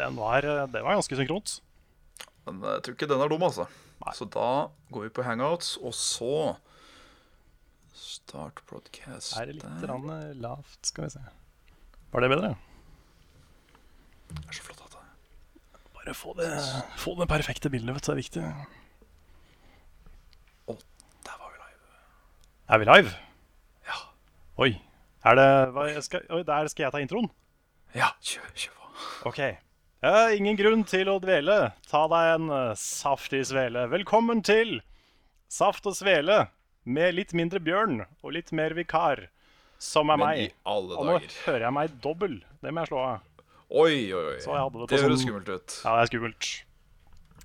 Den var, eh, det var ganske synkront. Men jeg tror ikke den er dum, altså. Nei. Så da går vi på hangouts, og så Start broadcast Er det litt rann, eh, lavt? Skal vi se. Var det bedre? Det er så flott at det Bare få det, få det perfekte bildet, vet du. Det er viktig. Å, der var vi live. Er vi live? Ja. Oi. Er det hva, skal, Oi, der skal jeg ta introen? Ja, kjør, kjør på. OK. Ja, ingen grunn til å dvele. Ta deg en eh, saftig svele. Velkommen til Saft og svele med litt mindre bjørn og litt mer vikar, som er Men meg. Og nå dager. hører jeg meg dobbel. Det må jeg slå av. Oi, oi, oi. Det det høres sånn- skummelt ut. Ja, det er skummelt.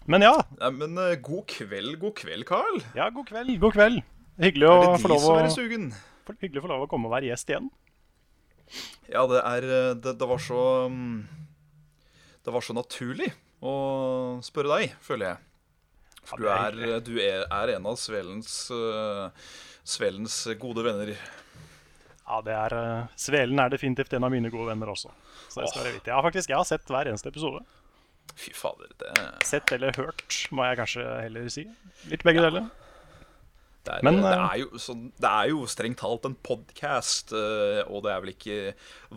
Men ja. ja men uh, god kveld, god kveld, Carl. Ja, god kveld. God kveld. Hyggelig å få lov å, hyggelig å få lov å komme og være gjest igjen. Ja, det er eh, Det, det var så mm, Det var så naturlig å spørre deg, føler jeg. For du er, du er, en av Svelens eh, Svelens gode venner. Ja, det er eh, Svelen er definitivt en av mine gode venner også. Så det skal være vittig. Ja, faktisk, jeg har sett hver eneste episode. Fy fader, det, Sett eller hørt, må jeg kanskje heller si. Litt begge deler. det, er, Men, det, eh, er jo så, det er jo strengt talt en podkast, og det er vel ikke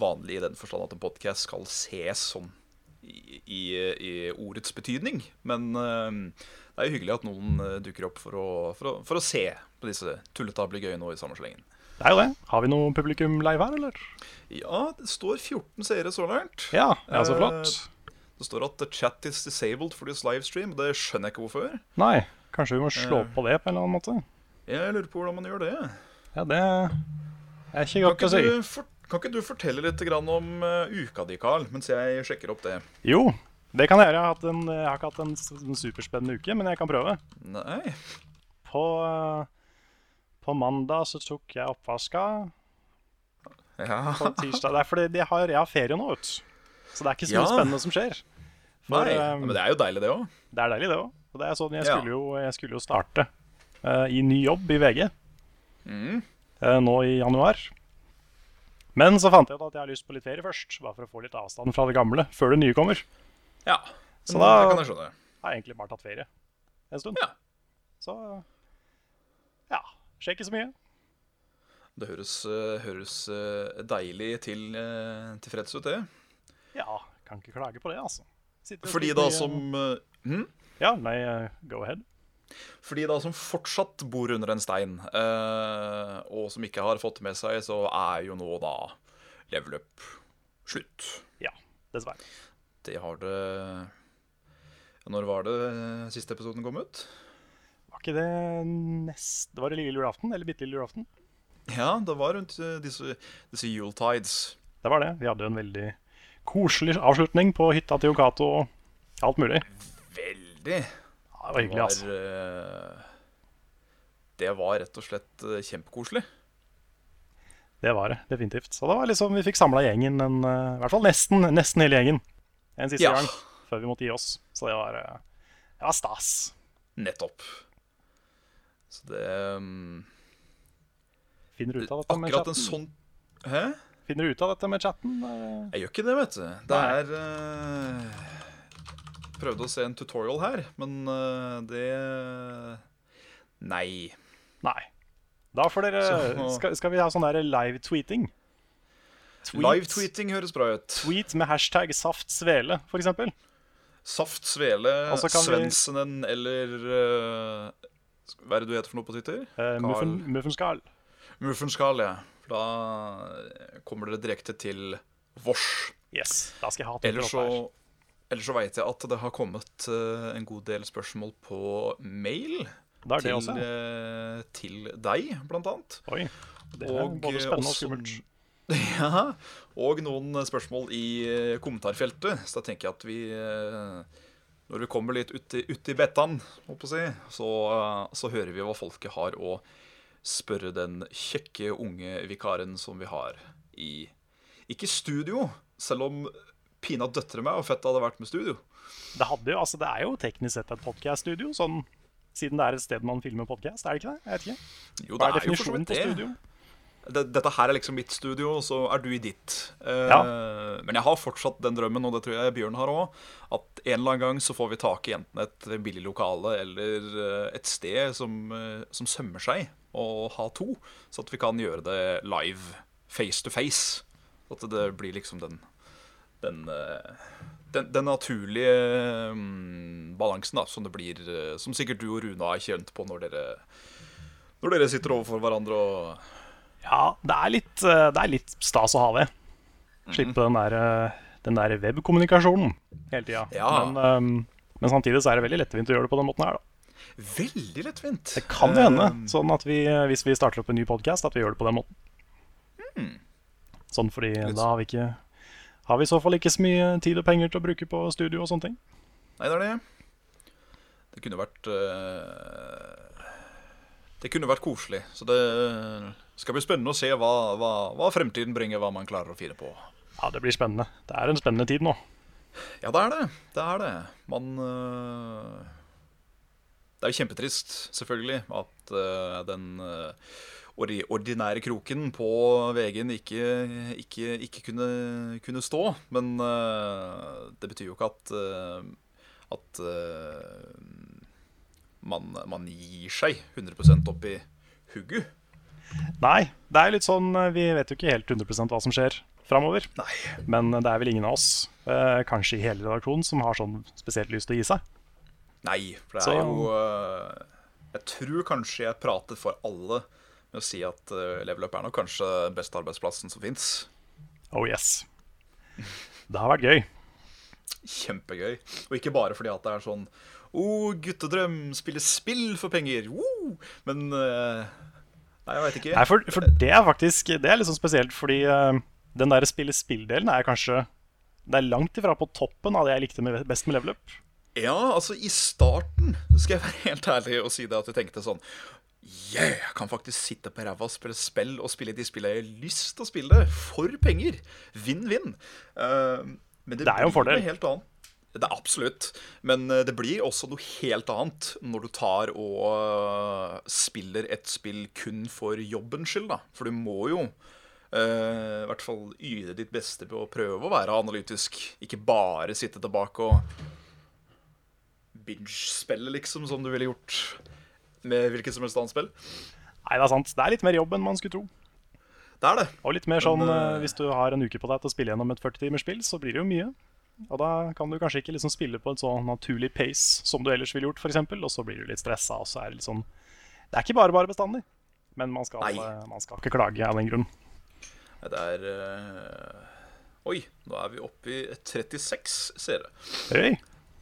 vanlig i den forstand at en podkast skal ses sånn i, i, ordets betydning. Men eh, det er jo hyggelig at noen eh, dukker opp for å, for å, for å se på disse tulletablegøyene nå i samme slengen. Det er jo det. Har vi noe publikum live her, eller? Ja, det står 14 seere så langt. Ja, ja så Eh, flott. Det står at the chat is disabled for this livestream. Det skjønner jeg ikke hvorfor. Nei, kanskje vi må slå på det på en eller annen måte. Jeg lurer på hvordan man gjør det. Ja, det er ikke godt å si. du, for, kan ikke du fortelle litt om eh, uka di, Carl, mens jeg sjekker opp det? Jo, det kan jeg gjøre. Jeg har, en, jeg har ikke hatt en, superspennende uke, men jeg kan prøve. Nei. På, eh, på mandag så tok jeg oppvaska. Ja. På tirsdag Det er fordi jeg har, jeg har ferie nå, vet du. Så det er ikke så mye Ja. spennende som skjer. For, Nei. eh, Men det er jo deilig, det òg. Det er deilig, det òg. Og det er sånn, jeg skulle jo, jeg skulle jo starte uh, i ny jobb i VG Mm. uh, nå i januar. Men så fant jeg ut at jeg har lyst på litt ferie først, bare for å få litt avstand fra det gamle før det nye kommer. Ja. Så da- kan jeg skjønne. Jeg egentlig bare tatt ferie en stund. Ja. Så ja, skjer ikke så mye. Det høres, eh, høres eh, deilig til, uh, tilfreds ut, det. Ja, kan ikke klage på det, altså. Sitter Fordi da som uh, hm? Ja, nei, eh, go ahead. For de da som fortsatt bor under en stein, eh, og som ikke har fått det med seg, så er jo nå da level up slutt. Ja, dessverre. Det har det Når var det siste episoden kom ut? Var ikke det nest... Var det lille julaften, eller bitte lille julaften? Ja, det var rundt eh, disse, disse Yuletides. Det var det. Vi hadde en veldig koselig avslutning på hytta til Yokato og alt mulig. Veldig. Det var hyggelig, altså. det var rett og slett eh, kjempekoselig. Det var det, definitivt. Så det var liksom, vi fikk samla gjengen, en, eh, i hvert fall nesten, nesten hele gjengen, en siste Ja. gang før vi måtte gi oss. Så det var, det var stas. Nettopp. Så det um... Finner du ut av dette med Akkurat en chatten? sånn Hæ? Finner du ut av dette med chatten? Jeg gjør ikke det, vet du. Det Nei. er eh, Prøvde å se en tutorial her, men eh, det Nei. Nei. Da får dere Så- skal, skal vi ha sånn der live-tweeting? Tweet- Live-tweeting høres bra ut. Tweet med hashtag saftsvele, eksempel. Saft Svele, Svensenen vi- eller uh, Hva er det du heter for noe på Twitter? Uh, muffen, Muffenskal. Muffenskal, ja. For da kommer dere direkte til vårs. Yes, da skal jeg ha Eller så, her. ellers så veit jeg at det har kommet eh, en god del spørsmål på mail Det det til, eh, til deg, blant annet. Oi. Det er Og, både eh, spennende og skummelt. Ja, og noen spørsmål i eh, kommentarfeltet. Så da tenker jeg at vi eh, Når vi kommer litt uti, holdt si, så, eh, så hører vi hva folket har å spørre den kjekke unge vikaren som vi har i Ikke studio, selv om pinadø døtre meg og fett hadde vært med studio. Det, hadde jo, altså, det er jo teknisk sett et podkast-studio, sånn, siden det er et sted man filmer podcast. Er det ikke det? Jeg vet ikke. Jo, Hva er er definisjonen på studio? dette her er liksom mitt studio, og så er du i ditt. Eh, Ja. Men jeg har fortsatt den drømmen, og det tror jeg Bjørn har òg, at en eller annen gang så får vi tak i enten et billig lokale eller eh, et sted som, eh, som sømmer seg å ha to, så at vi kan gjøre det live, face to face. At det blir liksom den den, eh, den, den naturlige mm, balansen da, som det blir eh, Som sikkert du og Runa har kjent på når dere Når dere sitter overfor hverandre og Ja, det er litt, eh, det er litt stas å ha det. Slippe den der, den der webkommunikasjonen hele tida. Ja. Men, ehm, men samtidig så er det veldig lettvint å gjøre det på den måten her. da. Veldig lettvint. Det kan jo hende, Eh, sånn at vi, hvis vi starter opp en ny podkast, at vi gjør det på den måten. Sånn fordi Litt da har vi ikke Har vi i så fall ikke så mye tid og penger til å bruke på studio og sånne ting. Nei, det er det. Det kunne vært uh, Det kunne vært koselig. Så det skal bli spennende å se hva, hva, hva fremtiden bringer, hva man klarer å finne på. Ja, det blir spennende. Det er en spennende tid nå. Ja, det er det. Det er det. Man uh, Det er jo kjempetrist, selvfølgelig, at uh, den ordi- ordinære kroken på VG-en ikke, ikke, ikke kunne, kunne stå. Men uh, det betyr jo ikke at uh, at uh, man, man gir seg 100% opp i hugget. Nei, det er litt sånn Vi vet jo ikke helt 100 hva som skjer framover. Nei. Men det er vel ingen av oss, kanskje i hele redaksjonen, som har sånn spesielt lyst til å gi seg. Nei, for det Så- er jo øh, Jeg tror kanskje jeg prater for alle med å si at øh, Level Up er nok kanskje den beste arbeidsplassen som fins. Oh yes. Det har vært gøy. Kjempegøy. Og ikke bare fordi at det er sånn Å, guttedrøm, spille spill for penger. Woo! Men uh, Nei, jeg veit ikke. Nei, for, for det er faktisk Det er litt sånn spesielt, fordi uh, den der spille spill-delen er kanskje Det er langt ifra på toppen av det jeg likte med, best med Level Up. Ja, altså, i starten skal jeg være helt ærlig og si det at jeg tenkte sånn Yeah, jeg kan faktisk sitte på ræva og spille spill og spille de spillene jeg har lyst til å spille, for penger. Vinn-vinn. Uh, men det, Det er jo en fordel. helt annet. Det er absolutt. Men eh, det blir også noe helt annet når du tar og eh, spiller et spill kun for jobbens skyld, da. For du må jo uh, i hvert fall yte ditt beste på å prøve å være analytisk. Ikke bare sitte tilbake og binge-spille, liksom, som du ville gjort med hvilket som helst annet spill. Nei, det er sant. Det er litt mer jobb enn man skulle tro. Det er det. Og litt mer sånn Men, eh, eh, hvis du har en uke på deg til å spille gjennom et 40 timers spill, så blir det jo mye. Og da kan du kanskje ikke liksom spille på et sånn naturlig pace som du ellers ville gjort, f.eks., og så blir du litt stressa, og så er det litt sånn Det er ikke bare bare bestandig, men man skal, eh, man skal ikke klage av den grunn. Det er eh, Oi, nå er vi oppe i 36 seere. Hei.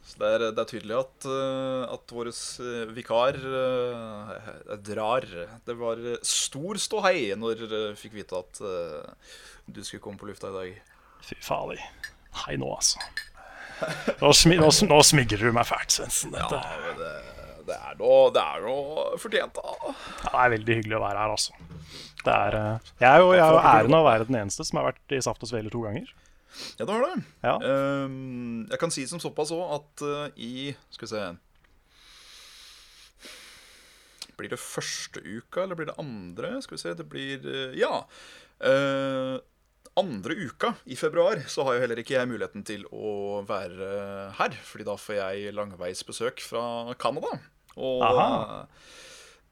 Så det er, det er tydelig at, uh, at vår eh, vikar eh, drar. Det var eh, stor ståhei når jeg fikk vite at eh, du skulle komme på lufta i dag. Fy fader. Hei nå, altså. Nå, smi, nå, nå smigrer du meg fælt, Svendsen. Ja, Dette det, det er noe, det er noe fortjent, da. ja, det er veldig hyggelig å være her, altså. Det er, eh, jeg er jo, jeg er jo æren av å være den eneste som har vært i Saft og Svele to ganger. Ja, det har det. Ja. Um, jeg kan si som såpass òg at uh, i Skal vi se Blir det første uka, eller blir det andre? Skal vi se, det blir uh, Ja. Uh, andre uka i februar så har jo heller ikke jeg muligheten til å være her. Fordi da får jeg langveisbesøk fra Canada. Og Aha.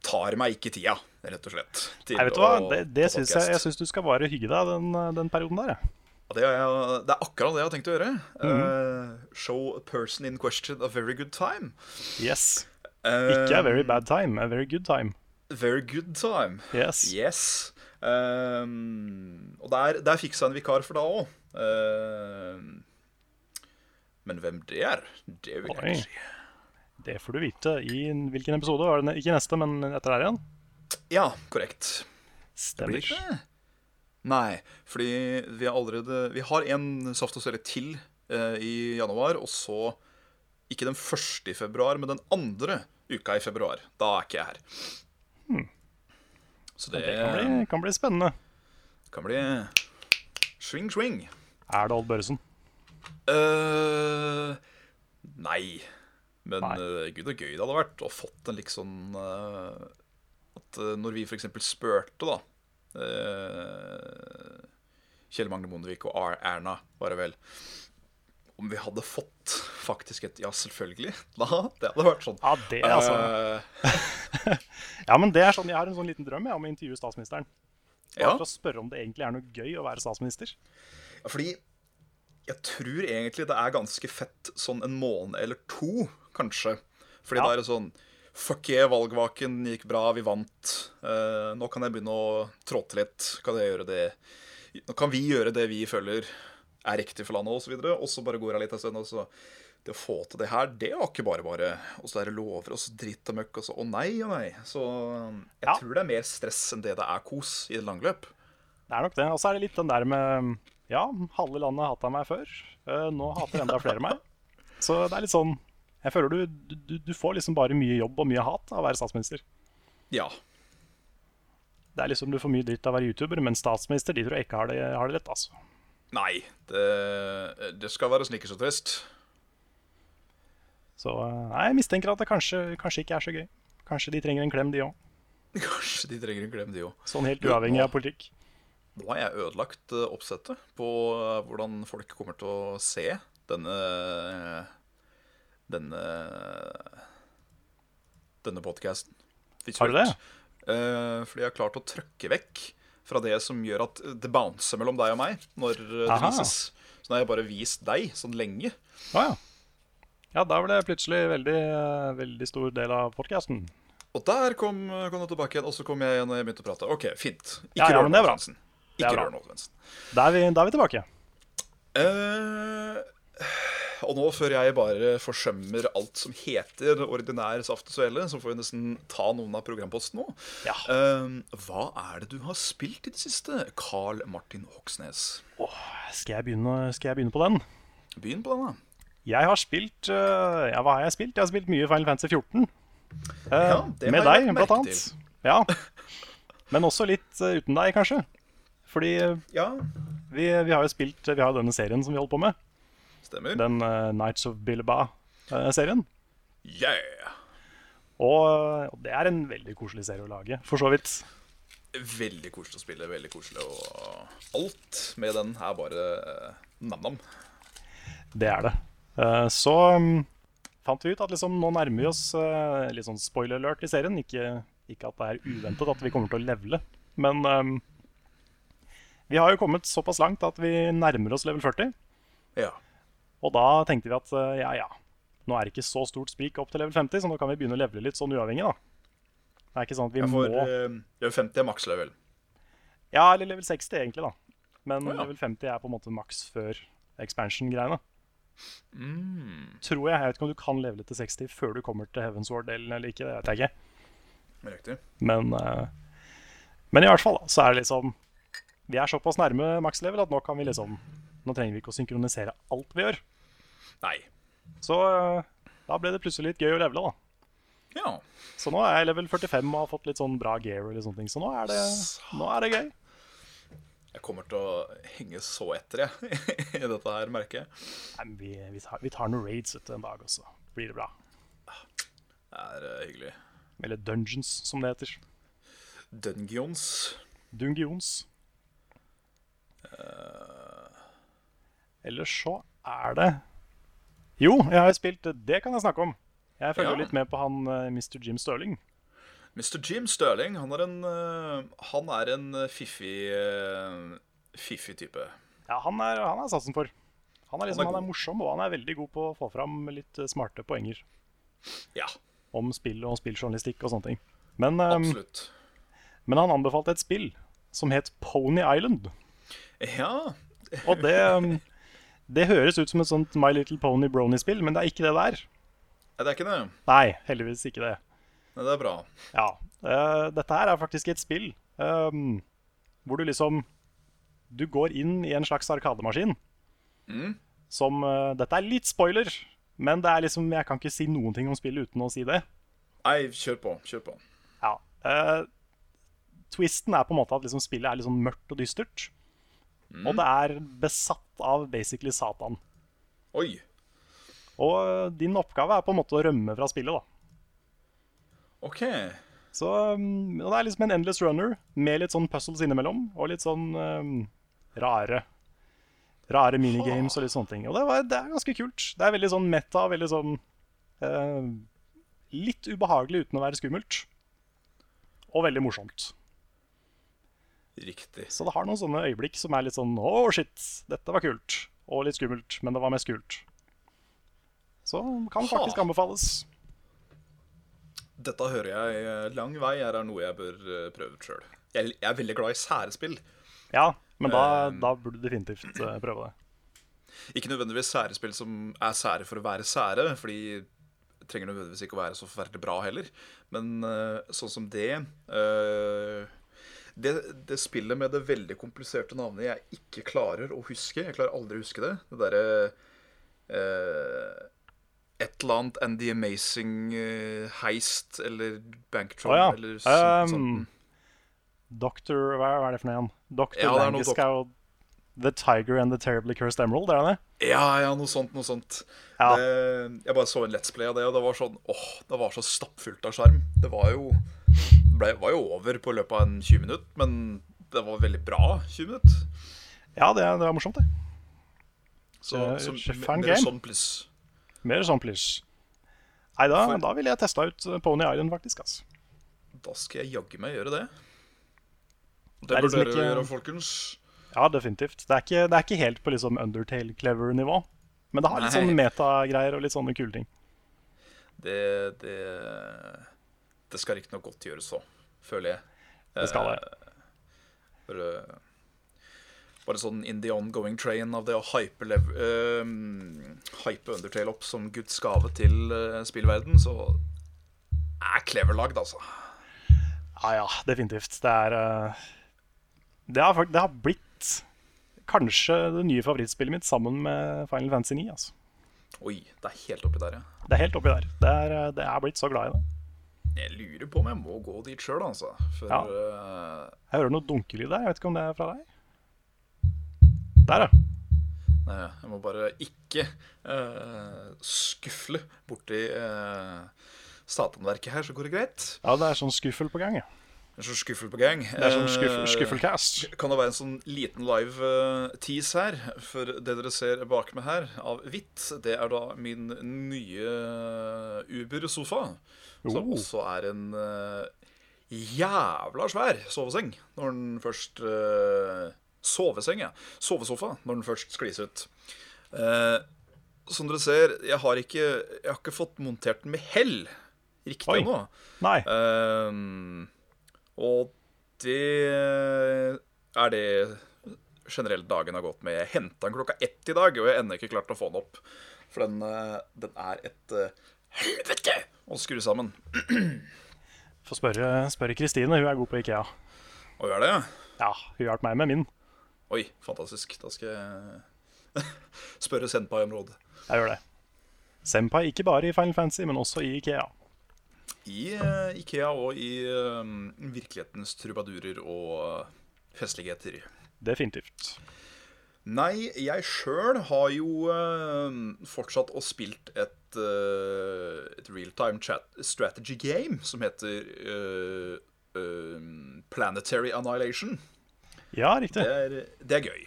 tar meg ikke tida, rett og slett. til Nei, vet du hva? Det, det syns jeg, jeg synes du skal bare hygge deg den, den perioden der. jeg. Ja, Det er, det er akkurat det jeg har tenkt å gjøre. Mm -hmm. uh, show a person in question a very good time. Yes. Uh, Ikke a very bad time, a very good time. Very good time. Yes. Yes. Um, og der, der fikk seg en vikar for da òg. men hvem det er, det vil jeg ikke si. Det får du vite i hvilken episode. Ikke neste, men etter der igjen? Ja, korrekt. Stemmer. det blir det? Nei, fordi vi har allerede Vi har en Saft og Svele til eh, i januar, og så Ikke den første i februar, men den andre uka i februar. Da er ikke jeg her. Så det, Hmm. Det kan bli, kan bli spennende. kan bli swing, swing. Er det Odd Børresen? Uh, nei. Men Nei. Uh, gud, så gøy det hadde vært å fått en liksom uh, At når vi f.eks. spurte, da Kjell Magne Bondevik og R. Erna, var det vel. Om vi hadde fått faktisk et ja, selvfølgelig. Da, det hadde vært sånn. Ja, det, altså. Eh, Ja, men det er sånn, Jeg har en sånn liten drøm jeg, om å intervjue statsministeren. Bare ja, for å spørre om det egentlig er noe gøy å være statsminister. Ja, fordi jeg tror egentlig det er ganske fett sånn en måned eller to, kanskje. Fordi Ja. da er det sånn Fuck yeah, valgvaken gikk bra, vi vant. Eh, nå kan jeg begynne å tråte litt. Kan jeg gjøre det Nå kan vi gjøre det vi føler er riktig for landet, osv. Og, og så bare går jeg litt en stund, og så Det å få til det her, det var ikke bare bare. Og så er det lover, og så dritt og møkk, og så å nei og nei. Så jeg Ja. tror det er mer stress enn det det er kos i et langløp. Det er nok det. Og så er det litt den der med Ja, halve landet hata meg før. Eh, Nå hater enda flere meg. Så det er litt sånn Jeg føler du, du, du får liksom bare mye jobb og mye hat av å være statsminister. Ja. Det er liksom Du får mye dritt av å være YouTuber, men statsminister de tror jeg ikke har det, har det lett. altså. Nei, det, det skal være snikker og trist. Så eh, nei, jeg mistenker at det kanskje, kanskje ikke er så gøy. Kanskje de trenger en klem, de òg. Kanskje de trenger en klem, de òg. Sånn helt uavhengig av politikk. Nå har jeg ødelagt eh, oppsettet på eh, hvordan folk kommer til å se denne Denne Denne podkasten. Har du det? fordi jeg har klart å trøkke vekk fra det som gjør at det bouncer mellom deg og meg når eh, det vises. Så nå har jeg bare vist deg sånn lenge. Å ja. Ja, da ble det plutselig veldig, eh, veldig stor del av podkasten. Og der kom, kom du tilbake igjen, og så kom jeg igjen og jeg begynte å prate. OK, fint. Ikke Ja, ja, rør noe, bra. Svendsen. Ikke rør noe, Svendsen. Da er vi, tilbake. Eh, og nå, før jeg bare forsømmer alt som heter ordinær saft og svele, så får vi nesten ta noen av programpostene nå. Ja. Uh, hva er det du har spilt i det siste, Carl Martin Hoksnes? Oh, skal, jeg begynne, skal jeg begynne på den? Begynn på den, da. Jeg har spilt uh, Ja, hva har jeg spilt? Jeg har spilt mye Final Fantasy 14. Uh, Ja, det med deg, blant annet. Ja. Men også litt øh, uten deg, kanskje. Fordi Ja, vi, vi har jo spilt Vi har denne serien som vi holder på med. Stemmer. Den uh, Nights of Bilba-serien. Yeah! Og øh, og det er en veldig koselig serie å lage, for så vidt. Veldig koselig å spille, veldig koselig. Og alt med den er bare uh, nam-nam. Det er det. Uh, så um, fant vi ut at liksom, nå nærmer vi oss uh, litt sånn spoiler alert i serien. Ikke, ikke at det er uventet at vi kommer til å levele, men um, vi har jo kommet såpass langt at vi nærmer oss level 40. Ja. Og da tenkte vi at eh, ja, ja, nå er det ikke så stort sprik opp til level 50, så nå kan vi begynne å levele litt sånn uavhengig, da. Det er ikke sånn at vi ja, for, må uh, level 50 er maks level. Ja, eller level 60 egentlig, da. Men oh, ja. level 50 er på en måte maks før expansion-greiene. Mm. Tror jeg. Jeg vet ikke om du kan levele til 60 før du kommer til Heavensward-delen eller ikke. Det vet jeg ikke. Riktig. Men, uh, men i hvert fall da, så er det liksom Vi er såpass nærme maks level at nå kan vi liksom Nå trenger vi ikke å synkronisere alt vi gjør. Nei. Så eh, da ble det plutselig litt gøy å levele, da. Ja. Så nå er jeg level 45 og har fått litt sånn bra gear. eller sånne ting Så nå er det, nå er det gøy. Jeg kommer til å henge så etter, jeg, i dette her, merket. Nei, vi, vi, tar, vi tar noen raids etter en dag, og så blir det bra. Det er uh, hyggelig. Eller dungeons, som det heter. Dungeons. Dungeons. Ellers så er det Jo, jeg har jo spilt Det kan jeg snakke om. Jeg følger Ja. litt med på han eh, Mr. Jim Sterling. Mr. Jim Sterling, han er en, eh, han er en eh, fiffig, fiffig type. Ja, han er, han er satsen for. Han er, liksom, Han er han er morsom, og han er veldig god på å få fram litt smarte poenger Ja, om spill og spilljournalistikk og sånne ting. Men, absolutt. men han anbefalte et spill som het Pony Island. Ja, Og det, det høres ut som et sånt My Little Pony Brony-spill, men det er ikke det der. Nei, det er ikke det. Nei, heldigvis ikke det. Nei, det er bra. Ja. Uh, dette her er faktisk et spill um, hvor du liksom Du går inn i en slags arkademaskin Mm. som uh, Dette er litt spoiler, men det er liksom jeg kan ikke si noen ting om spillet uten å si det. Nei, kjør på. Kjør på. Ja. Uh, twisten er på en måte at liksom spillet er litt sånn mørkt og dystert. Og det er besatt av basically Satan. Oi. Og eh, din oppgave er på en måte å rømme fra spillet, da. OK. Så og det er liksom en endless runner med litt sånn puzzles innimellom, og litt sånn um, rare Rare minigames og litt sånne ting. Og det, var, det er ganske kult. Det er veldig sånn meta, veldig sånn uh, Litt ubehagelig uten å være skummelt. Og veldig morsomt. Riktig. Så det har noen sånne øyeblikk som er litt sånn Å, shit, dette var kult. Og litt skummelt, men det var mest kult. Så kan faktisk Ha. anbefales. Dette hører jeg eh, lang vei er noe jeg bør eh, prøve sjøl. Jeg, jeg er veldig glad i særespill. Ja, men da, Um, da burde du definitivt prøve det. Ikke nødvendigvis særespill som er sære for å være sære, fordi det trenger nødvendigvis ikke å være så forferdelig bra heller. Men sånn som det, eh, det Det spillet med det veldig kompliserte navnet jeg ikke klarer å huske. Jeg klarer aldri å huske det. Det derre eh, Et eller annet And The Amazing eh, Heist eller Banktron Å ja. eller sånt. Um. Doctor Hva er det for noe igjen? Doctor Ja, jo The Tiger and the Terribly Cursed Emerald, er det det? Ja, ja, noe sånt, noe sånt. Ja. Det, jeg bare så en Let's Play av det, og det var sånn Åh, det var så stappfullt av skjerm. Det var jo ble, var jo over på løpet av en 20 minutter, men det var veldig bra 20 minutter. Ja, det, er- det er morsomt, det. Så, så mer game. sånn pluss. Mer sånn pluss. Nei, da, For- da ville jeg testa ut Pony Island, faktisk. Altså. Da skal jeg jaggu meg gjøre det. Det Det er liksom dere ikke- gjøre, folkens. Ja, definitivt. Det er ikke, det er ikke helt på liksom Undertale-clever-nivå. Men det har litt Nei. sånn metagreier og litt sånne kule ting. Det, det, det skal riktignok godt gjøres så, føler jeg. Det skal det. Eh, Bare, bare sånn in the ongoing train av det å hype, eh, hype Undertale opp som Guds gave til uh, spillverden, så er clever lagd, altså. Ja, ja, definitivt. Det er uh, det, har, det har blitt kanskje det nye favorittspillet mitt sammen med Final Fantasy 9. Altså. Oi, det er helt oppi der, ja. Det er helt oppi der. Det er, det er blitt så glad i det. Jeg lurer på om jeg må gå dit sjøl, altså. For Ja. eh, Jeg hører noe dunkelyd der. Jeg vet ikke om det er fra deg? Der, ja. Nei, jeg må bare ikke uh, skufle borti uh, satanverket her, så går det greit. Ja, det er sånn skuffel på gang. Ja. Det er sånn skuffel på gang. Det er sånn skuffel, Eh, skuffelcast. Kan det være en sånn liten live eh, tease her? For det dere ser bak meg her, av hvitt, det er da min nye Uber-sofa. Som Oh. også er en eh, jævla svær soveseng. Når den først eh, Soveseng, ja. Sovesofa når den først sklis ut. Eh, som dere ser, jeg har ikke, jeg har ikke fått montert den med hell riktig ennå. Ehm, og det er det generelt dagen har gått med. Jeg henta den klokka ett i dag, og jeg har ennå ikke klart å få den opp. For den, eh, den er et eh, helvete Og skru sammen. Få spørre, Kristine. Hun er god på Ikea. Og gjør det? Ja, hun hjalp meg med min. Oi, fantastisk. Da skal jeg spørre Senpai om råd. Jeg gjør det. Senpai ikke bare i Final Fantasy, men også i Ikea. I uh, Ikea og i uh, virkelighetens trubadurer og eh, festligheter. Definitivt. Nei, jeg sjøl har jo uh, fortsatt og spilt et, uh, et realtime strategy game som heter uh, uh, Planetary Annihilation. Ja, riktig. Det er, det er gøy.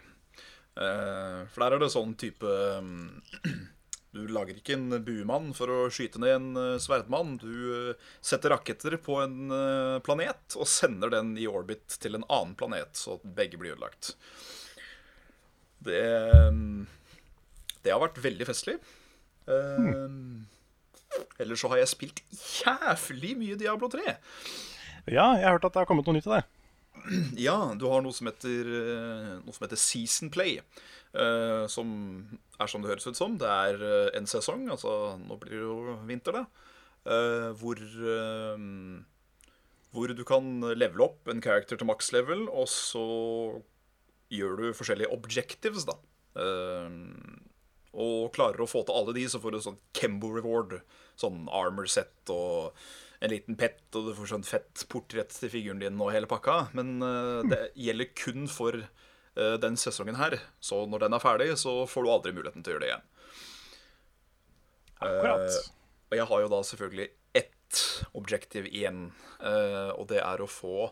Uh, for der er det sånn type um, Du lager ikke en buemann for å skyte ned en eh, sverdmann. Du eh, setter raketter på en eh, planet og sender den i orbit til en annen planet, så begge blir ødelagt. Det Det har vært veldig festlig. Eh, Ellers så har jeg spilt jævlig mye Diablo 3. Ja, jeg har hørt at det har kommet noe nytt til det. Ja, du har noe som heter, eh, noe som heter Season Play. eh, som er som det høres ut som. Det er eh, en sesong, altså nå blir det jo vinter, da. hvor Hvor du kan levele opp en character til maks level, og så gjør du forskjellige objectives, da. Og klarer å få til alle de, så får du sånn Kembo reward. Sånn armor set og en liten pet, og du får sånn fett portrett til figuren din og hele pakka. Men uh, det gjelder kun for uh, den sesongen her. Så når den er ferdig, så får du aldri muligheten til å gjøre det igjen. Akkurat. Uh, og jeg har jo da selvfølgelig ett objective igjen. Og det er å få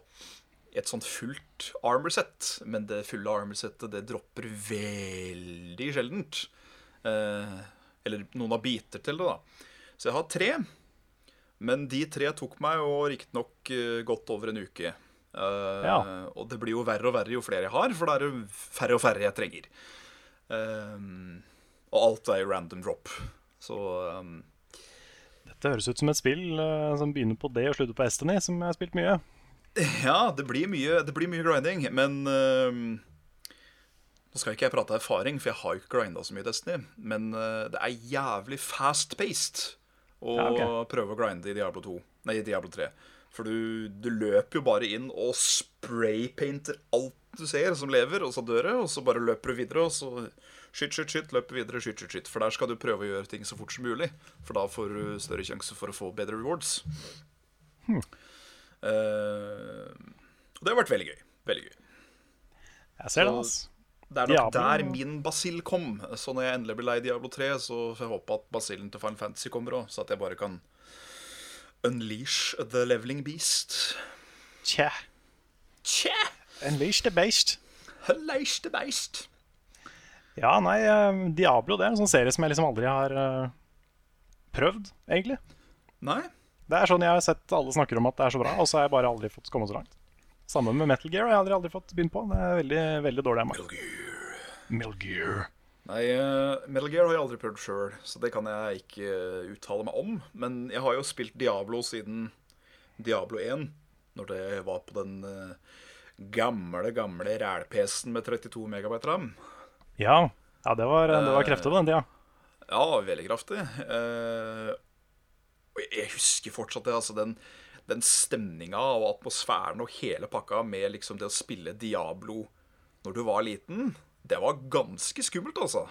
et sånt fullt armor set, Men det fulle armor-settet det dropper veldig sjeldent. Eh, eller noen av biter til det, da. Så jeg har tre. Men de tre tok meg jo riktignok uh, godt over en uke. Eh, Ja. Og det blir jo verre og verre jo flere jeg har, for det er jo færre og færre jeg trenger. Eh, og alt er jo random drop. Så Dette høres ut som et spill eh, som begynner på D og slutter på Estony, som jeg har spilt mye. Ja, det blir mye, det blir mye grinding, men Nå skal ikke jeg prate erfaring, for jeg har ikke grinda så mye i Destiny. Men øh, det er jævlig fast-paced å Ja, okay. prøve å grinde i Diablo 2. Nei, i Diablo 3. For du, du løper jo bare inn og spraypainter alt du ser som lever, og så dør det, og så bare løper du videre, og så skyt, skyt, skyt, løper videre, skyt, skyt, skyt. For der skal du prøve å gjøre ting så fort som mulig, for da får du større sjanse for å få bedre rewards. Eh, og det har vært veldig gøy. Veldig gøy. Jeg ser det, altså. Det er nok Diablo- der min basill kom. Så når jeg endelig blir lei Diablo 3, så får jeg håpe at basillen til Final Fantasy kommer òg, så at jeg bare kan unleash the leveling beast. Tja. Tja. Unleash the beast. Unleash the beast. Ja, nei, eh, Diablo det er en sånn serie som jeg liksom aldri har eh, prøvd, egentlig. Nei? Det er sånn jeg har sett alle snakker om at det er så bra, og så har jeg bare aldri fått komme så langt. Samme med Metal Gear. Jeg har aldri, aldri fått begynt på. Det er veldig, veldig dårlig av meg. Metal Gear. Metal Gear. Nei, eh, Metal Gear har jeg aldri prøvd sjøl, så det kan jeg ikke eh, uttale meg om. Men jeg har jo spilt Diablo siden Diablo 1, når det var på den eh, gamle, gamle ræl-PC-en med 32 megabyte ram. Ja, ja det, var, det var krefter på den tida. Ja, veldig kraftig. Eh, jeg husker fortsatt det. altså Den, den stemninga og atmosfæren og hele pakka med liksom det å spille Diablo når du var liten, det var ganske skummelt, altså.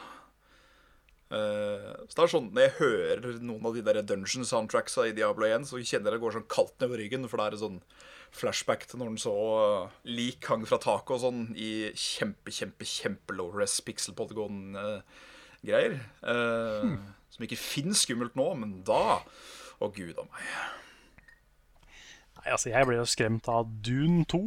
Eh, så det er sånn, Når jeg hører noen av de der dungeon soundtracksa i Diablo 1, så kjenner jeg det går sånn kaldt nedover ryggen, for det er en sånn flashback til når den så eh, lik hang fra taket og sånn i kjempe, kjempe, kjempe low res pixel polygon-greier. Eh, Som ikke finnes skummelt nå, men da Å, gud a meg. Nei, altså, jeg ble jo skremt av Dune 2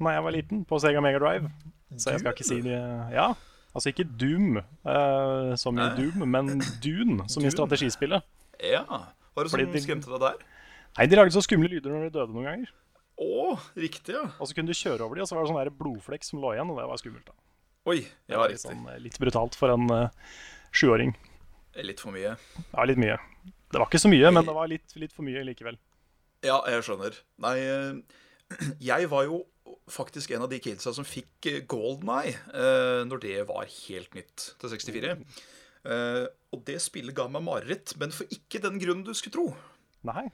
da jeg var liten, på Sega Mega Drive. Så jeg skal ikke si det Ja, altså ikke Doom uh, som i Doom, men Dune som i Dune. strategispillet. Ja. Hva er det sånn som de- skremte deg der? Nei, De lagde så skumle lyder når de døde noen ganger. Å, riktig, ja. Og så kunne du kjøre over dem, og så var det sånn blodflekk som lå igjen, og det var skummelt. da. Oi, Det var litt, sånn, eh, litt brutalt for en uh, sjuåring. Litt for mye. Ja, litt mye. Det var ikke så mye, men det var litt, litt for mye likevel. Ja, jeg skjønner. Nei, eh, jeg var jo faktisk en av de kidsa som fikk eh, Golden Eye eh, når det var helt nytt til 64. Eh, og det spillet ga meg mareritt, men for ikke den grunnen du skulle tro. Nei.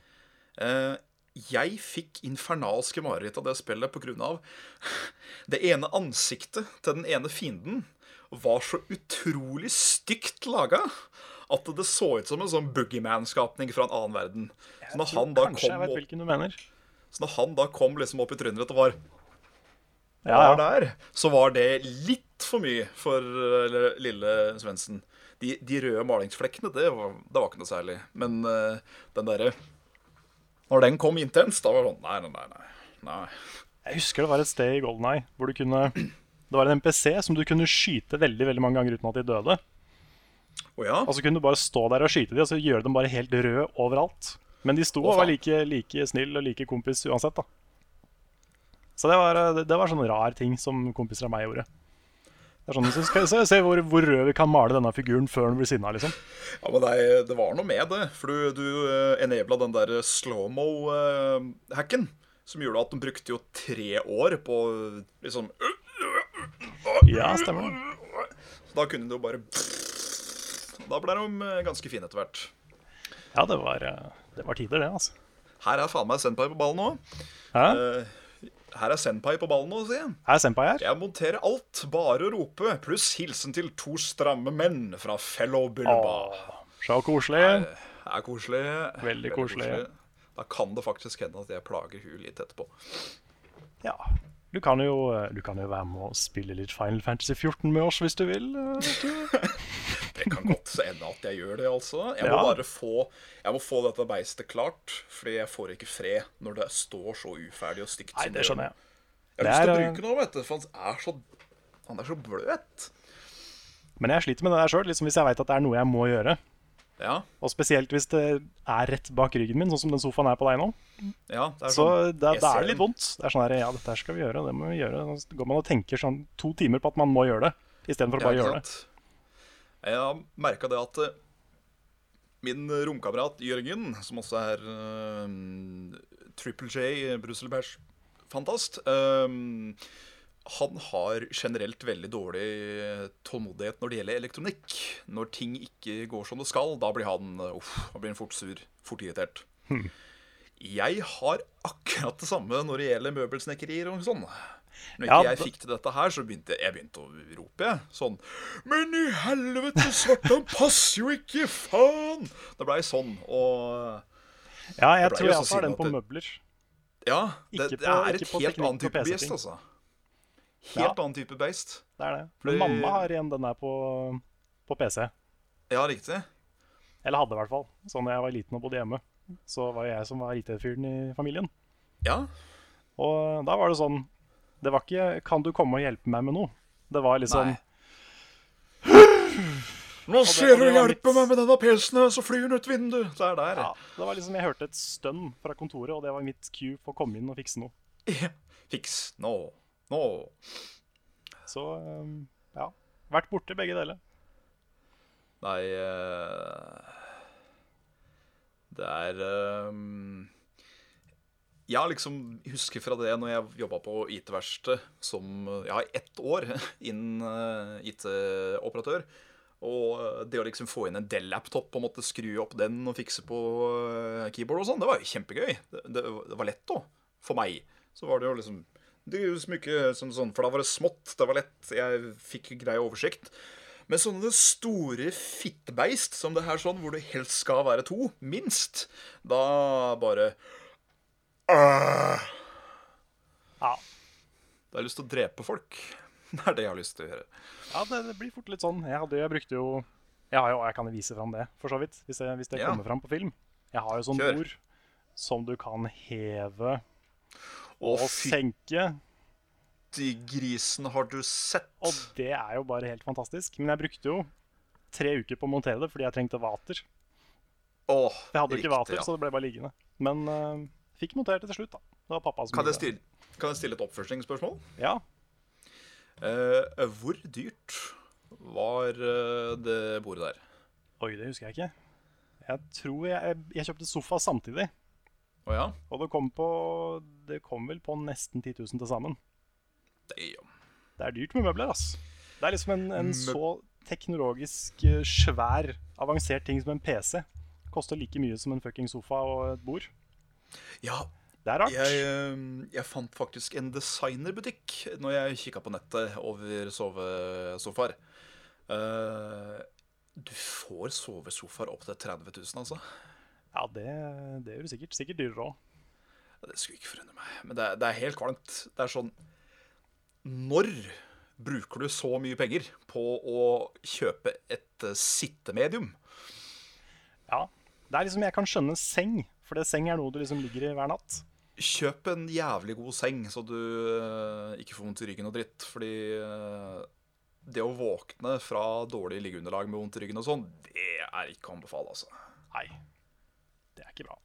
Jeg fikk infernalske mareritt av det spillet pga. det ene ansiktet til den ene fienden var så utrolig stygt laga at det så ut som en sånn boogeyman-skapning fra en annen verden. Så når han da Kanskje jeg kom vet opp hvilken du mener. så når han da kom liksom opp i trynet ditt og var, Ja, ja. der, så var det litt for mye for eh, lille Svendsen. De, de røde malingsflekkene, det var, det var ikke noe særlig. Men uh, den derre Når den kom intenst, da var det sånn nei, nei. nei. nei. Jeg husker det var et sted i Golden Eye hvor du kunne Det var en MPC som du kunne skyte veldig veldig mange ganger uten at de døde. Å ja? Og så kunne du bare stå der og skyte dem, og så gjøre dem bare helt røde overalt. Men de sto oh, og var like, like snill og like kompis uansett, da. Så det var, det, var sånn rar ting som kompiser av meg gjorde. Det er sånn, så skal vi se, hvor, hvor rød vi kan male denne figuren før den blir sinna, liksom. ja men det, det var noe med det. For du, du eh, enabla den der slow-mo-hacken. Som gjorde at den brukte jo tre år på liksom Ja, stemmer det. Så da kunne du jo bare Da ble de eh, ganske fine etter hvert. Ja, det var, eh, det var tider, det, altså. Her er faen meg Senpai på ballen. Hæ? Eh, her er Senpai på ballen nå, sier jeg. Er Senpai her? Jeg monterer alt, bare å rope, pluss hilsen til to stramme menn fra Fellow Bulba. Åh, så koselig. Det er koselig. Veldig koselig. Da kan det faktisk hende at jeg plager hun litt etterpå. Ja. Du kan, jo, eh, du kan jo være med og spille litt Final Fantasy 14 med oss hvis du vil. eh. Det kan godt ende at jeg gjør det, altså. Jeg må Ja. bare få Jeg må få dette beistet klart, fordi jeg får ikke fred når det står så uferdig og stygt Nei, det skjønner jeg. Jeg har lyst til å er, bruke noe, vet du, for han er så, han er så bløt. Men jeg sliter med det der sjøl, liksom hvis jeg veit at det er noe jeg må gjøre. Ja, Og spesielt hvis det er rett bak ryggen min, sånn som den sofaen er på deg nå. ja det er Så sånn, da, da er det litt vondt. Det er sånn her, ja, dette her skal vi gjøre, det må vi gjøre. Så går man og tenker sånn to timer på at man må gjøre det, istedenfor å bare gjøre det. Jeg har merka det at eh, min romkamerat Jørgen, som også er uh, Triple J Brusselbæsj-fantast Han har generelt veldig dårlig tålmodighet når det gjelder elektronikk. Når ting ikke går som det skal, da blir han, eh, uff, han blir fort sur, fort irritert. Jeg har akkurat det samme når det gjelder møbelsnekkerier og sånn. Når Ja, jeg fikk til dette her, så begynte jeg begynte å rope. Sånn Men i helvete, svartan passer jo ikke, faen! Det blei sånn, og Ja, jeg tror jeg har den på møbler. Ja, det, Ikke det er et helt annet type gjest, altså. Ja. Helt annen type beist. Det er det. Fordi- Men mamma har igjen den der på, på PC. Ja, riktig. Eller hadde i hvert fall. Så når jeg var liten og bodde hjemme, så var jeg som var IT-fyren i familien. Ja. Og da var det sånn Det var ikke 'Kan du komme og hjelpe meg med noe?' Det var liksom Nei. Nå ser du hjelpe meg med denne PC-en, så flyr den ut vinduet. Så er det der. ja, Det var liksom Jeg hørte et stønn fra kontoret, og det var mitt cue for å komme inn og fikse noe. Fiks. Nå. Nå. Så um, ja. Vært borte, begge deler. Nei eh, Det er eh, Jeg liksom husker fra det når jeg jobba på IT-verksted som Jeg har ett år innen eh, IT-operatør. Og eh, det å liksom få inn en Dell-laptop og måtte skru opp den og fikse på keyboard og sånn, det var jo kjempegøy. Det, det, det var lett, da. For meg. Så var det jo liksom Det er jo så mye som sånn, For da var det smått, det var lett, jeg fikk grei oversikt. Men sånne store fittebeist som det her sånn, hvor det helst skal være to, minst, da bare øh, Ja, Da har jeg lyst til å drepe folk. Det er det jeg har lyst til å gjøre. ja det, det blir fort litt sånn. Jeg, hadde, jeg brukte jo Jeg har jo, jeg kan vise fram det, for så vidt. Hvis, jeg, hvis det Ja. kommer fram på film. Jeg har jo sånn Kjør. bord som du kan heve Å, senke. fytti senke. grisen, har du sett? Og det er jo bare helt fantastisk. Men jeg brukte jo tre uker på å montere det fordi jeg trengte vater. Åh, Jeg hadde jo ikke vater, ja. så det ble bare liggende. Men uh, fikk montert det til slutt, da. Det var pappa som Kan jeg stille, kan jeg stille et oppførselsspørsmål? Ja. Uh, hvor dyrt var eh, det bordet der? Oi, det husker jeg ikke. Jeg tror jeg, jeg, jeg kjøpte sofa samtidig. Å ja? Og det kom på Det kom vel på nesten 10 000 til sammen. Damn. Det er dyrt med møbler, ass. Det er liksom en, en så teknologisk eh, svær, avansert ting som en PC. Koster like mye som en fucking sofa og et bord. Ja, Det er rart. jeg, eh, jeg fant faktisk en designerbutikk når jeg kikka på nettet over sovesofaer. Uh, du får sovesofaer opp til 30 000, altså. Ja, det, det gjør du sikkert. Sikkert dyrere òg. Det skulle ikke forundre meg. Men det, det er helt kvalmt. Det er sånn Når bruker du så mye penger på å kjøpe et eh, sittemedium? Ja. Det er liksom, Jeg kan skjønne seng, for det seng er noe du liksom ligger i hver natt. Kjøp en jævlig god seng, så du eh, ikke får vondt i ryggen og dritt. Fordi eh, det å våkne fra dårlig liggeunderlag med vondt i ryggen og sånn, det er ikke å anbefale, altså. Nei, ikke bra.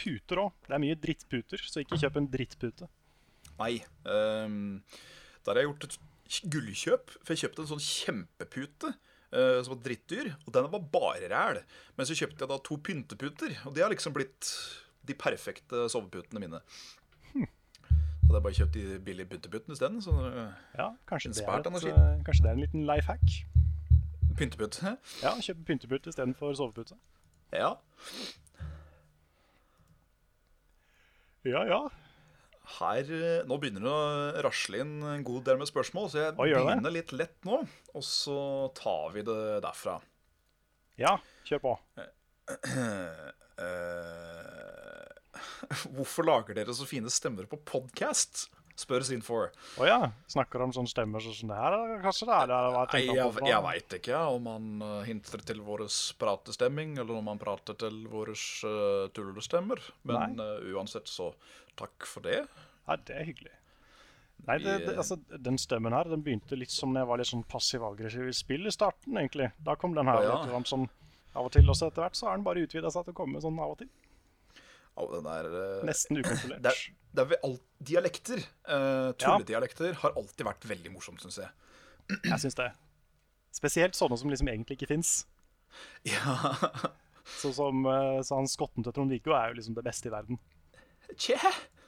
Puter òg. Det er mye drittputer, så ikke kjøp en drittpute. Nei. Um, der har jeg gjort et gullkjøp, for jeg kjøpte en sånn kjempepute. uh, som var drittdyr, og den var bare ræl. Men så kjøpte jeg da to pynteputer, og de har liksom blitt de perfekte soveputene mine. Så hadde jeg bare kjøpt de billige pynteputene isteden. Så eh, Ja, kanskje det, er et, eh, kanskje det er en liten life hack. Pyntepute? Ja, Kjøp pyntepute istedenfor sovepute. Ja. Ja, ja. Her, eh, Nå begynner det å rasle inn en god del med spørsmål, så jeg begynner litt lett nå. Og så tar vi det derfra. Ja, kjør på. Eh, hvorfor lager dere så fine stemmer på podkast? Spør Scene 4. Å ja. Snakker om sånne stemmer sånn det her, kanskje det er det? Jeg, jeg, jeg noe? veit ikke om han eh, hinter til vår pratestemming, eller om han prater til våre uh, tullestemmer. Men uh, uansett, så takk for det. Ja, det er hyggelig. Nei, det, det, eh, altså, Den stemmen her den begynte litt som når jeg var litt sånn passiv-aggressiv i spill i starten. egentlig. Da kom den her ja, ja. sånn av og til. Og så etter hvert så har den bare utvida seg til å komme sånn av og til. Ja, den er Nesten ukontrollert. Det er, det er alt, Dialekter, uh, tulledialekter, har alltid vært veldig morsomt, syns jeg. Jeg syns det. Spesielt sånne som liksom egentlig ikke fins. Ja, Så som eh, så han skotten til Trond-Viggo er jo liksom det beste i verden. Tje!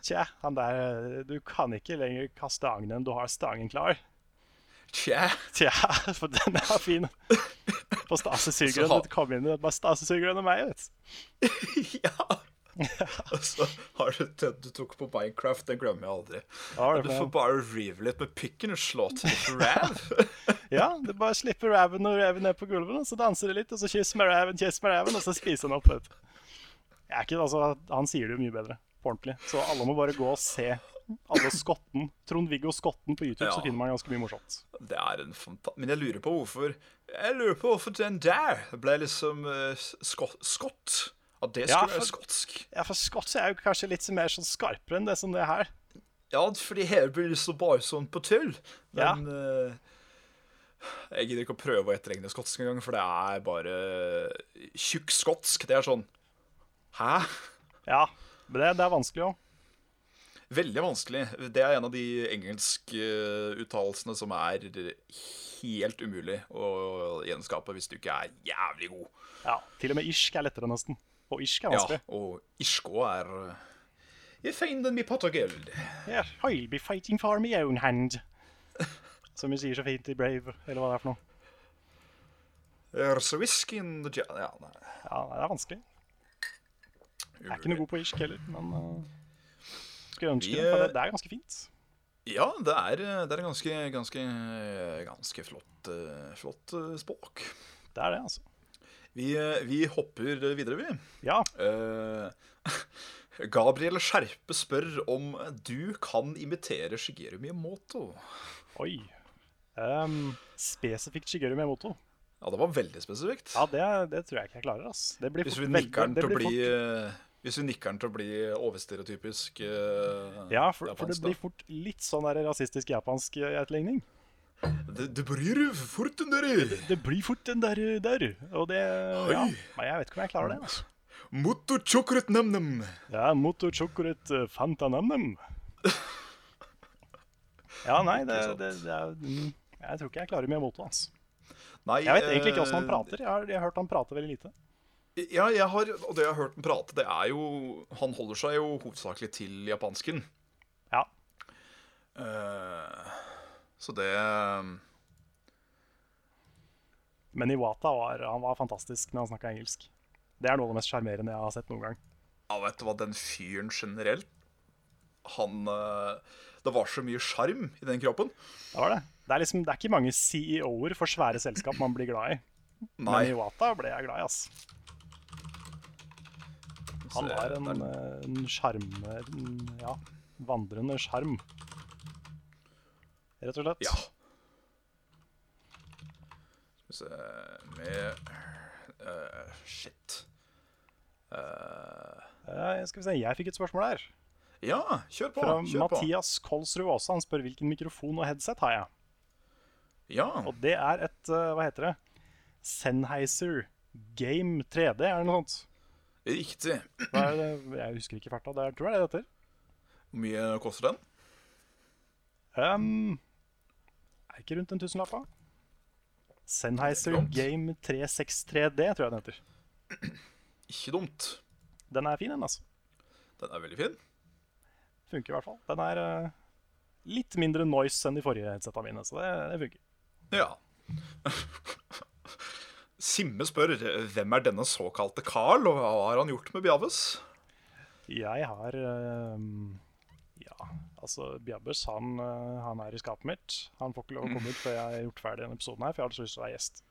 Tje, han der eh, Du kan ikke lenger kaste agnen, du har stangen klar. Tje! Tje, for den er fin. På Stasi-sugerøren. Du kom inn i bare Stasi-sugerøren og meg, vet du. ja! Og så har du den du tok på Minecraft, den glemmer jeg aldri. Ja, Du får bare rive litt med pikken og slå til litt ræv. Ja, du bare slipper raven og raven ned på gulvet, og så danser de litt, og så kyss med raven, kyss med raven, og så spiser han opp. Ikke, altså, han sier det jo mye bedre, på ordentlig. Så alle må bare gå og se alle skotten, Trond-Viggo Skotten på YouTube, Ja. så finner man ganske mye morsomt. Det er en fanta Men jeg lurer på hvorfor Jeg lurer på hvorfor den der ble liksom uh, skott, skott. At det Ja, skulle være skotsk. Ja, for skotsk er jo kanskje litt mer sånn skarpere enn det som det her. Ja, fordi her blir det så bare sånn på tull. Ja. Men eh, jeg gidder ikke å prøve å etterregne skotsk engang, for det er bare tjukk skotsk. Det er sånn Hæ? Ja, men det, det er vanskelig òg. Veldig vanskelig. Det er en av de engelske uttalelsene som er helt umulig å gjenskape hvis du ikke er jævlig god. Ja, til og med irsk er lettere, nesten. Og irsk er vanskelig. Ja, og irsk òg er You find them be pot of gold. Yeah, I'll be fighting for my own hand. Som vi sier så fint i Brave, eller hva det er for noe. There's a whisky in the jar Ja, nei. Ja, det er vanskelig. Jeg er ikke noe god på irsk heller, men uh, skulle ønske det, for det, eh, det er ganske fint. Ja, det er, det er ganske, ganske, ganske flott, eh, flott eh, språk. Det er det, altså. Vi, eh, vi hopper videre, vi. Ja, Uh, Gabriel Skjerpe spør om du kan imitere Shigeru Miyamoto. oi. Um, spesifikt Shigeru Miyamoto. Ja, det var veldig spesifikt. Ja, det, det tror jeg ikke jeg klarer, ass. Det blir Hvis vi nikker den til å bli eh, Hvis vi nikker den til å bli overstereotypisk uh, Ja, for, for det blir fort litt sånn rasistisk japansk etterligning. Det, det blir fort den der Det blir fort den der, der. Og det Ja. men jeg vet ikke om jeg klarer det, altså. Motto chocolate nam-nam. Ja, moto chocolate fanta nam-nam. Ja, nei, det, det, det er mm, Jeg tror ikke jeg klarer Miyamoto, altså. Nei, Jeg vet egentlig ikke åssen han eh, prater. Jeg har, jeg har hørt han prate veldig lite. Ja, jeg har, og det jeg har hørt han prate, det er jo Han holder seg jo hovedsakelig til japansken. Ja. Eh, så det Men Iwata var, han var fantastisk når han snakka engelsk. Det er noe av det mest sjarmerende jeg har sett noen gang. Ja, vet du hva, den fyren generelt Han eh, Det var så mye sjarm i den kroppen. Det var det. Det er, liksom, det er ikke mange CEO-er for svære selskap man blir glad i. Nei. Men Iwata ble jeg glad i, ass. Han har var en, eh, sjarm... Ja, vandrende sjarm. Rett og slett. Ja. Skal vi se Med uh, Shit. Uh, skal vi se, jeg fikk et spørsmål her. ja, kjør på. Fra kjør på. Mathias Kolsrud Aase. Han spør hvilken mikrofon og headset har jeg. Ja. Og det er et Hva heter det? Sennheiser Game 3D, er det noe sånt? Riktig. Er? Jeg husker ikke farta. Det er, tror jeg det det heter. Hvor mye koster den? Um, er ikke rundt en tusenlapp, da? Sennheiser Game 363D, tror jeg den heter. Ikke dumt. Den er fin, den, altså. Den er veldig fin. Funker i hvert fall. Den er uh, litt mindre noise enn de forrige headsetta mine, så det, det funker. Ja. Simme spør hvem er denne såkalte Carl, og hva har han gjort med Bjaves? Jeg har uh, Ja, altså Bjabbers, han, eh, han er i skapet mitt. Han får ikke lov å komme ut før jeg har gjort ferdig denne episoden her, for jeg har så lyst til å være gjest.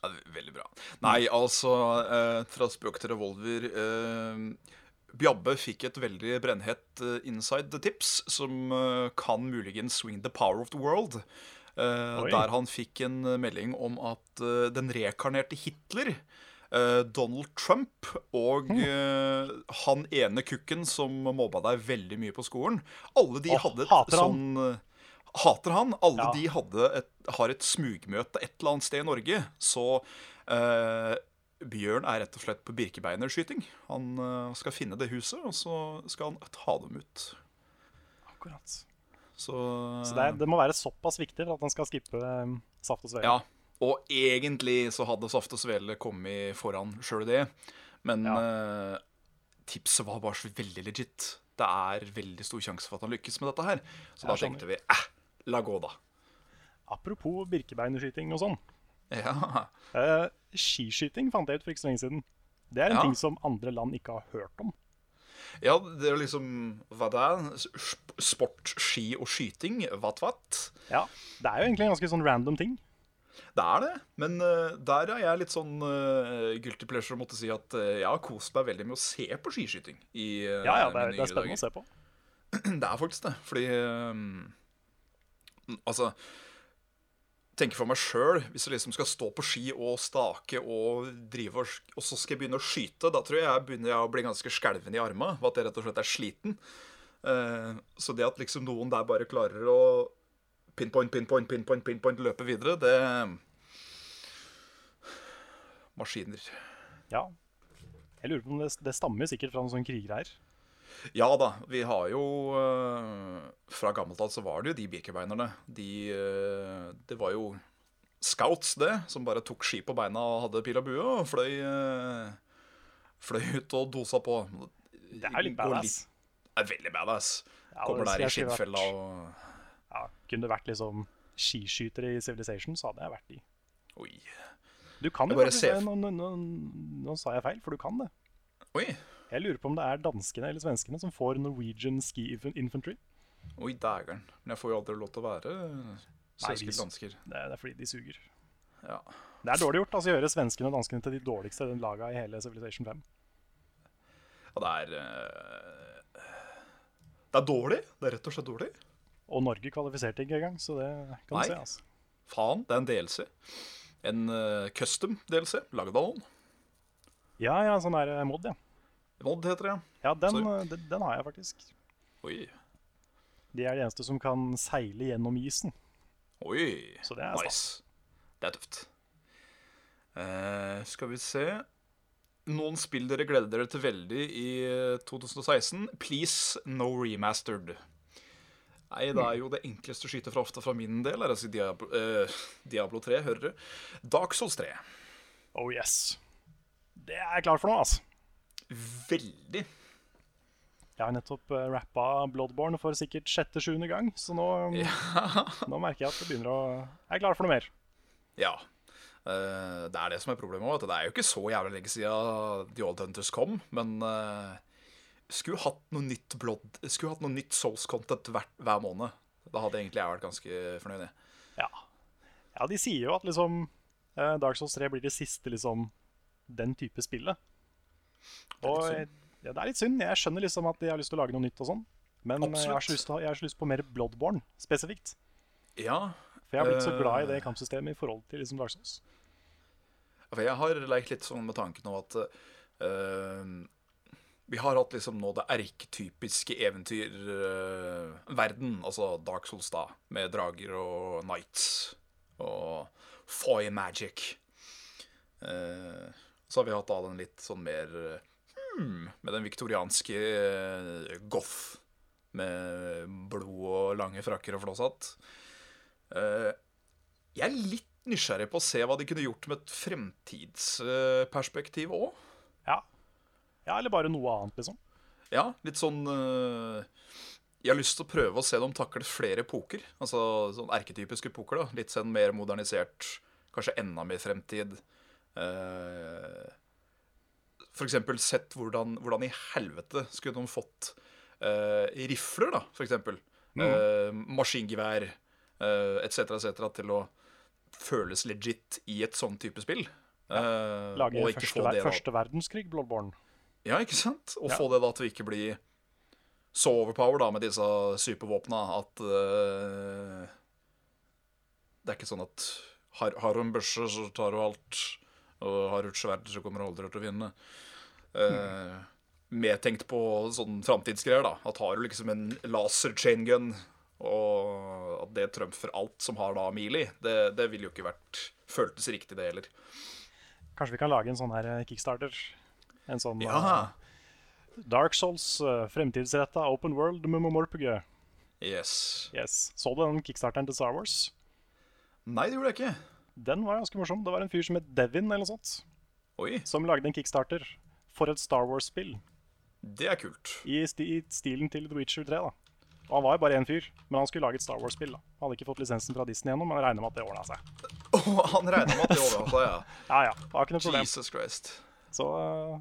Ja, veldig bra. Nei, altså, eh, fra spøk til revolver eh, Bjabbe fikk et veldig brennhett eh, inside tips som eh, kan muligens swing the power of the world. Eh, Oi. der han fikk en melding om at den rekarnerte Hitler, Donald Trump og mm. eh, han ene kukken som mobba deg veldig mye på skolen Alle de oh, hadde et sånn eh, Hater han. Alle Ja. de hadde et, har et smugmøte et eller annet sted i Norge. Så eh, Bjørn er rett og slett på birkebeinerskyting. Han eh, skal finne det huset, og så skal han ta dem ut. Akkurat. Så, Så det, er, det må være såpass viktig for at han skal skippe um, saft og svele. Ja. Og egentlig så hadde Saft og Svele kommet foran sjøl det. Men eh, tipset var bare så veldig legit. Det er veldig stor sjanse for at han lykkes med dette her. Så da tenkte vi eh, la gå, da. Apropos birkebeinerskyting og sånn. Ja. Uh, skiskyting fant jeg ut for ikke så lenge siden. Det er en Ja. ting som andre land ikke har hørt om. ja, det er liksom Hva det er? Sport, ski og skyting? Vatt? Ja, Det er jo egentlig en ganske sånn random ting. Det er det, men eh, der er jeg litt sånn uh, guilty pleasure å måtte si at eh, jeg har kost meg veldig med å se på skiskyting. I, uh, Ja, ja, det er, det er spennende spennende å se på. Det er faktisk det, fordi um, Altså Tenker for meg sjøl, hvis jeg liksom skal stå på ski og stake og drive og, og så skal jeg begynne å skyte, da tror jeg jeg begynner jeg å bli ganske skjelven i armene. At jeg rett og slett er sliten. Uh, så det at liksom noen der bare klarer å pinpoint, pinpoint, pinpoint, pinpoint løpe videre, det Maskiner. Ja. Jeg lurer på om det, det stammer sikkert fra noen sånne kriggreier. Ja da, vi har jo eh, Fra gammelt av så var det jo de birkebeinerne. De eh, Det var jo scouts, det, som bare tok ski på beina og hadde pil og bue og fløy eh, Fløy ut og dosa på. Det er jo litt badass. Det er veldig badass. Ja, Kommer der i skinnfella og kunne vært liksom skiskyter i Civilization, så hadde jeg vært i. Oi. Du kan jo bare faktisk det. Nå, nå, nå, nå sa jeg feil, for du kan det. Oi. Jeg lurer på om det er danskene eller svenskene som får Norwegian Ski Infantry. Oi, dægeren. Men jeg får jo aldri lov til å være svenske dansker. Det er, fordi de suger. Ja. Det er dårlig gjort altså, å gjøre svenskene og danskene til de dårligste laga i hele Civilization 5. ja, det er eh, Det er dårlig. Det er rett og slett dårlig. Og Norge kvalifiserte ikke engang, så det kan Nei. du se. altså. Faen, det er en DLC. En uh, custom DLC, laget av noen. Ja, ja, sånn der eh, mod, ja. Mod heter det. Ja, den, eh, den, den har jeg faktisk. Oi. De er de eneste som kan seile gjennom isen. Oi. Så det er stas. nice. Det er tøft. Uh, skal vi se Noen spill dere gleder dere til veldig i eh, 2016. Please, no remastered. Nei, det er jo det enkleste å skyte fra ofte fra min del. Er altså Diablo, eh, Diablo 3, hører du. Dark Souls 3. Oh yes. Det er jeg klar for nå, altså. Veldig. Jeg har nettopp uh, rappa Bloodborne for sikkert sjette-sjuende gang, så nå, nå merker jeg at det begynner å Jeg er klar for noe mer. Ja. Uh, det er det som er problemet òg. Det er jo ikke så jævlig lenge siden The Old Hunters kom, men eh, skulle hatt noe nytt blod, Skulle hatt noe nytt Souls-content hver, hver måned. Da hadde egentlig jeg vært ganske fornøyd. Ja. ja, de sier jo at liksom eh, Dark Souls 3 blir det siste liksom den type spillet. Og litt eh, ja, det er litt synd. Jeg skjønner liksom at de har lyst til å lage noe nytt og sånn. Men eh, jeg har, så lyst til, jeg har så lyst på mer Bloodborne spesifikt. Ja, For jeg har blitt så glad i det kampsystemet i forhold til liksom Dark Souls. jeg har lekt litt sånn med tanken om at eh, vi har hatt liksom nå det erketypiske eventyrverden, altså Dark Souls, da, med drager og knights og foy magic. Eh, så har vi hatt da den litt sånn mer hmm, med den viktorianske eh, goth. Med blod og lange frakker og flåshatt. Eh, jeg er litt nysgjerrig på å se hva de kunne gjort med et fremtidsperspektiv òg. Ja. eller bare noe annet, liksom. Ja, litt sånn eh, Jeg har lyst til å prøve å se dem takle flere epoker. Altså sånn erketypiske epoker. da Litt sånn mer modernisert, kanskje enda mer fremtid. Eh, eksempel sett hvordan, hvordan i helvete skulle de fått eh, rifler, da, eksempel. Eh, maskingevær etc., etc., til å føles legit i et sånn type spill. Ja. Lage første, ver første verdenskrig, Bloodborne. Ja, ikke sant? Og Ja. få det da til å ikke bli så overpower da med disse supervåpna at uh, Det er ikke sånn at har, har du en børse, så tar du alt. Og har du et sverd, så kommer du aldri til å vinne. Mer Medtenkt på sånn framtidsgreier, da. At har du liksom en laser chain gun, og at det trumfer alt som har da mili, det, det ville jo ikke vært føltes riktig, det heller. Kanskje vi kan lage en sånn her eh, kickstarter? En sånn eh, Dark Souls, uh, fremtidsretta open world med Morpege. Yes. Yes. Så du den kickstarteren til Star Wars? Nei, det gjorde jeg ikke. Den var ganske morsom. Det var en fyr som het Devin, eller noe sånt, Oi, som lagde en kickstarter for et Star Wars-spill det er kult. i, sti i stilen til The Witcher 3. da. Og Han var jo bare én fyr, men han skulle lage et Star Wars-spill. da. Han hadde ikke fått lisensen fra Disney ennå, men regner med at det ordna seg. Åh, han regner med at det ordna seg, ja. Ja ja, det var ikke noe problem. Jesus Christ. Så eh,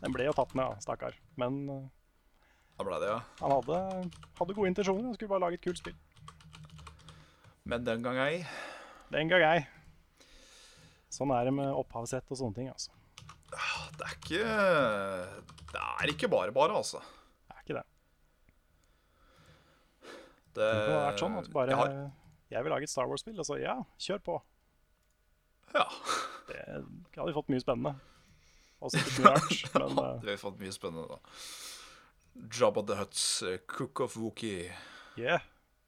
den ble jo tatt med, da, stakkar. Men eh, Da ble det, ja. han hadde, hadde gode intensjoner. Han skulle bare lage et kult spill. Men den gang ei. Den gang ei. Sånn er det med opphavsrett og sånne ting. altså. Det er ikke Det er ikke bare bare, altså. Det er ikke det. Det, Det kunne vært sånn at bare jeg jeg, vil lage et Star Wars-spill, og så ja, kjør på. Ja. Det hadde vi fått mye spennende. Og sikkert mye rart, men uh... Vi har fått mye spennende, da. Jabba the Huts, uh, Cook of Wookie. yeah.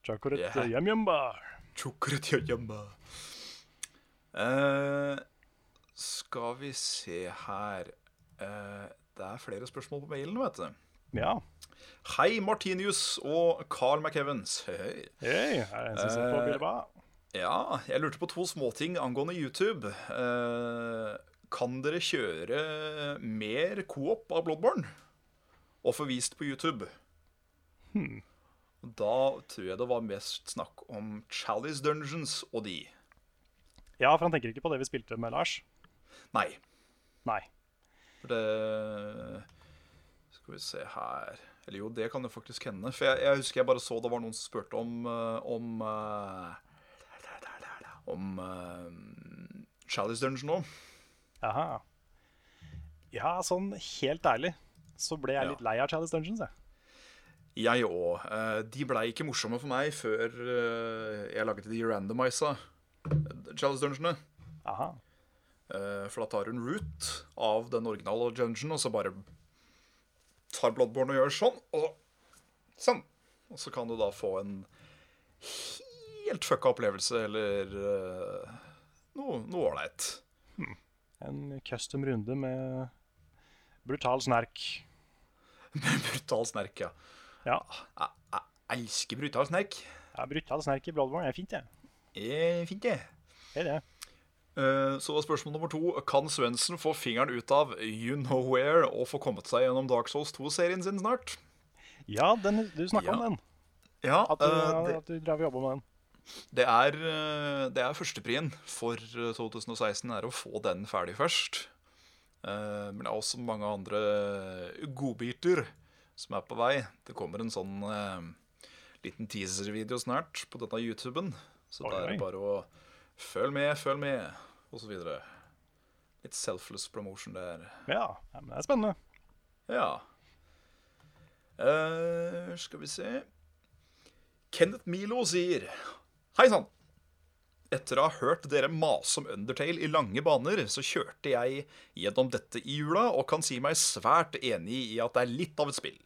Chocolate Yeah. yum yum bar. Chokoretjajamba. Eh, skal vi se her Det er flere spørsmål på mailen, vet du. Ja. Hei, Martinius og Carl McEvans. Hei, det en som sitter på Eh, Ja, jeg lurte på to småting angående YouTube. Eh, kan dere kjøre mer coop av Bloodborne? Og få vist på YouTube? Hmm. Da tror jeg det var mest snakk om Chalice Dungeons og de. Ja, for han tenker ikke på det vi spilte med Lars. Nei. Nei. Det Skal vi se her Eller jo, det kan jo faktisk hende. For jeg, jeg husker jeg bare så det var noen som spurte om Om, Om eh, Om uh, Chalice Dungeon nå. Jaha. Ja, sånn helt ærlig så ble jeg litt lei av Chalice Dungeons, jeg. Jeg òg. de blei ikke morsomme for meg før eh, jeg laget de randomisa Chalice Dungeonene. Aha. Eh, for da tar du en root av den originale dungeon, og så bare tar Bloodborne og gjør sånn, og så sånn. Og så kan du da få en helt fucka opplevelse, eller eh, noe ålreit. ålreit. En custom runde med brutal snerk. Med brutal snerk, ja. Ja, Jeg, jeg elsker brutal snerk. ja brutal snerk i Bloodborne er fint, det. Er Fint, det. Er det. Eh, Så spørsmål nummer to Kan Svendsen få fingeren ut av You Know Where og få kommet seg gjennom Dark Souls 2-serien sin snart? Ja, den, du snakka Ja. om den. Ja, At du, uh, det, at du drev og jobba med den. Det er, eh, det er førsteprien for eh, 2016 er å få den ferdig først. Eh, Men det er også mange andre godbiter som er på vei. Det kommer en sånn eh, liten teaser-video snart på denne YouTuben. Så det er bare å følg med, følg med, osv. Litt selfless promotion der. Ja, men det er spennende. Ja. Uh, skal vi se Kenneth Milo sier Hei sann. Etter å ha hørt dere mase om Undertale i lange baner, så kjørte jeg gjennom dette i jula og kan si meg svært enig i at det er litt av et spill.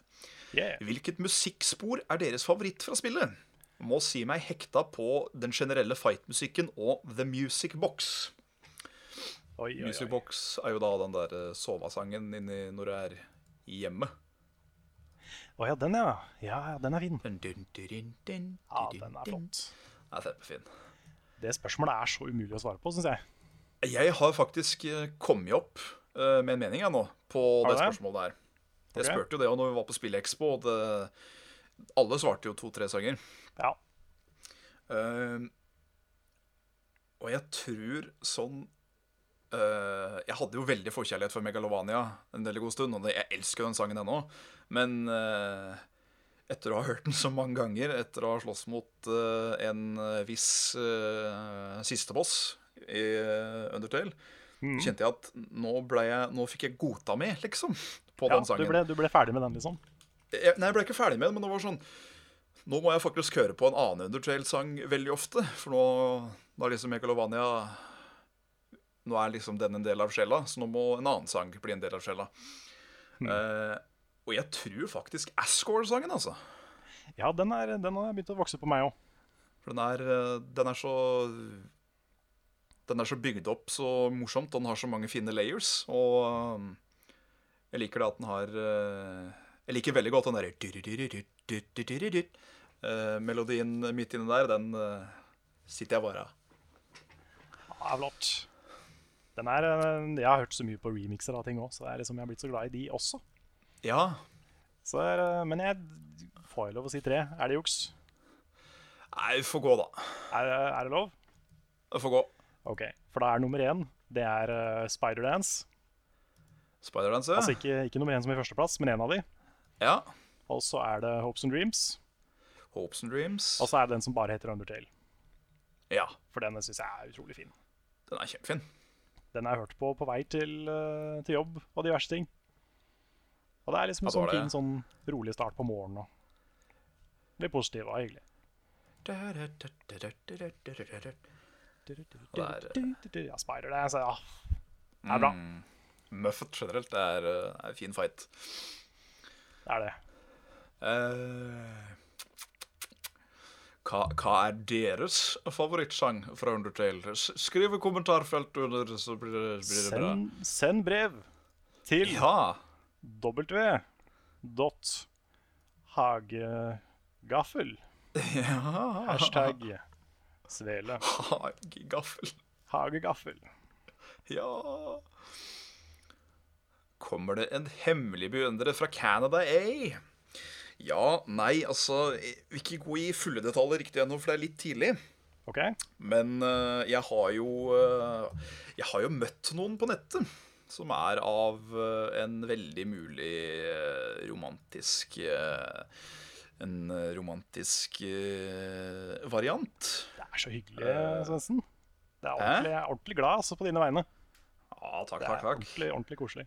Yeah. Hvilket musikkspor er deres favoritt fra spillet? Må si meg hekta på den generelle fight-musikken og The Music Box. Oi, oi, Music. Box er jo da den der eh, sovasangen inni når du er i hjemmet. Å ja, den, ja. Ja, den er fin. Ja, den er flott. Er kjempefin. Det spørsmålet er så umulig å svare på, syns jeg. Jeg har faktisk eh, kommet opp eh, med en mening jeg nå på det det? spørsmålet der. Jeg okay. spurte jo det når vi var på Spillekspo, og det, alle svarte jo to-tre sanger. Ja. Uh, og jeg tror sånn uh, Jeg hadde jo veldig forkjærlighet for Megalovania en veldig god stund, og jeg elsker den sangen ennå. Men eh, etter å ha hørt den så mange ganger, etter å ha slåss mot uh, en eh, viss uh, sisteboss i eh, Undertale, mm. kjente jeg at nå, jeg, nå fikk jeg godta med, liksom. på Ja, den du sangen. ble, du ble ferdig med den, liksom? Jeg, nei, jeg ble ikke ferdig med den, men det var sånn Nå må jeg faktisk høre på en annen Undertale-sang veldig ofte. For nå, nå er liksom Megalovania Nå er liksom den en del av sjela, så nå må en annen sang bli en del av sjela. Eh, og jeg tror faktisk Ascore-sangen, altså. Ja, den, er, den har begynt å vokse på meg òg. For den er, eh, den er så Den er så bygd opp så morsomt, og den har så mange fine layers. Og um, jeg liker det at den har eh, Jeg liker veldig godt den derre eh, Melodien midt inni der, den eh, sitter jeg bare av. Ja, flott. Den er, eh, jeg har hørt så mye på remixer av ting òg, så det er liksom, jeg har blitt så glad i de også. Ja. Så er, eh, men jeg får jo lov å si tre. Er det juks? Nei, får gå, da. Er, er det lov? Det får gå. Ok, For da er nummer én det er uh, Spiderdance. Spider-Dance, ja. Altså ikke, ikke nummer én som i førsteplass, men en av de. ja. Og så er det Hopes and Dreams. Hopes and Dreams. Og så er det den som bare heter Undertale. Ja. For den syns jeg er utrolig fin. Den er kjempefin. Den har jeg hørt på på vei til, eh, til jobb og diverse ting. Og det er liksom en sånn fin sånn rolig start på morgenen. Og Blir positiv og hyggelig. Ja, Spiderdance, ja. Det er bra. Mm. Muffet generelt det er eh, er en fin fight. Det er det. Eh, hva, hva er deres favorittsang fra Undertale? Skriv i kommentarfeltet under, så blir det, blir det bra. Send, send brev til Ja. W. dot hagegaffel. ja. Hashtag svele. Hagegaffel. Hagegaffel. Ja. Kommer det en hemmelig beundrer fra Canada A? Ja, nei, altså Jeg vil ikke gå i fulle detaljer riktig ennå, for det er litt tidlig. Okay. Men uh, jeg har jo uh, Jeg har jo møtt noen på nettet som er av eh, en veldig mulig eh, romantisk eh, En romantisk variant. Det er så hyggelig, Svendsen. Det er ordentlig, jeg er ordentlig glad altså, på dine vegne. Ja, takk, takk, takk, takk. ordentlig, ordentlig koselig.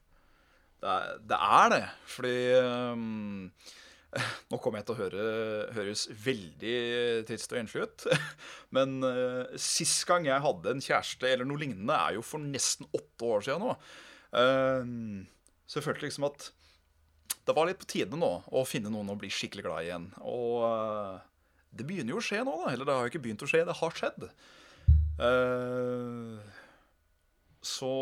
Det er det, er det fordi um, Nå kommer jeg til å høre, høres veldig trist og enslig ut. Men uh, sist gang jeg hadde en kjæreste eller noe lignende, er jo for nesten åtte år siden nå. Ehm, så jeg følte liksom at det var litt på tide nå å finne noen å bli skikkelig glad i igjen. Og eh, det begynner jo å skje nå, da. Eller det har jo ikke begynt å skje, det har skjedd. Eh, så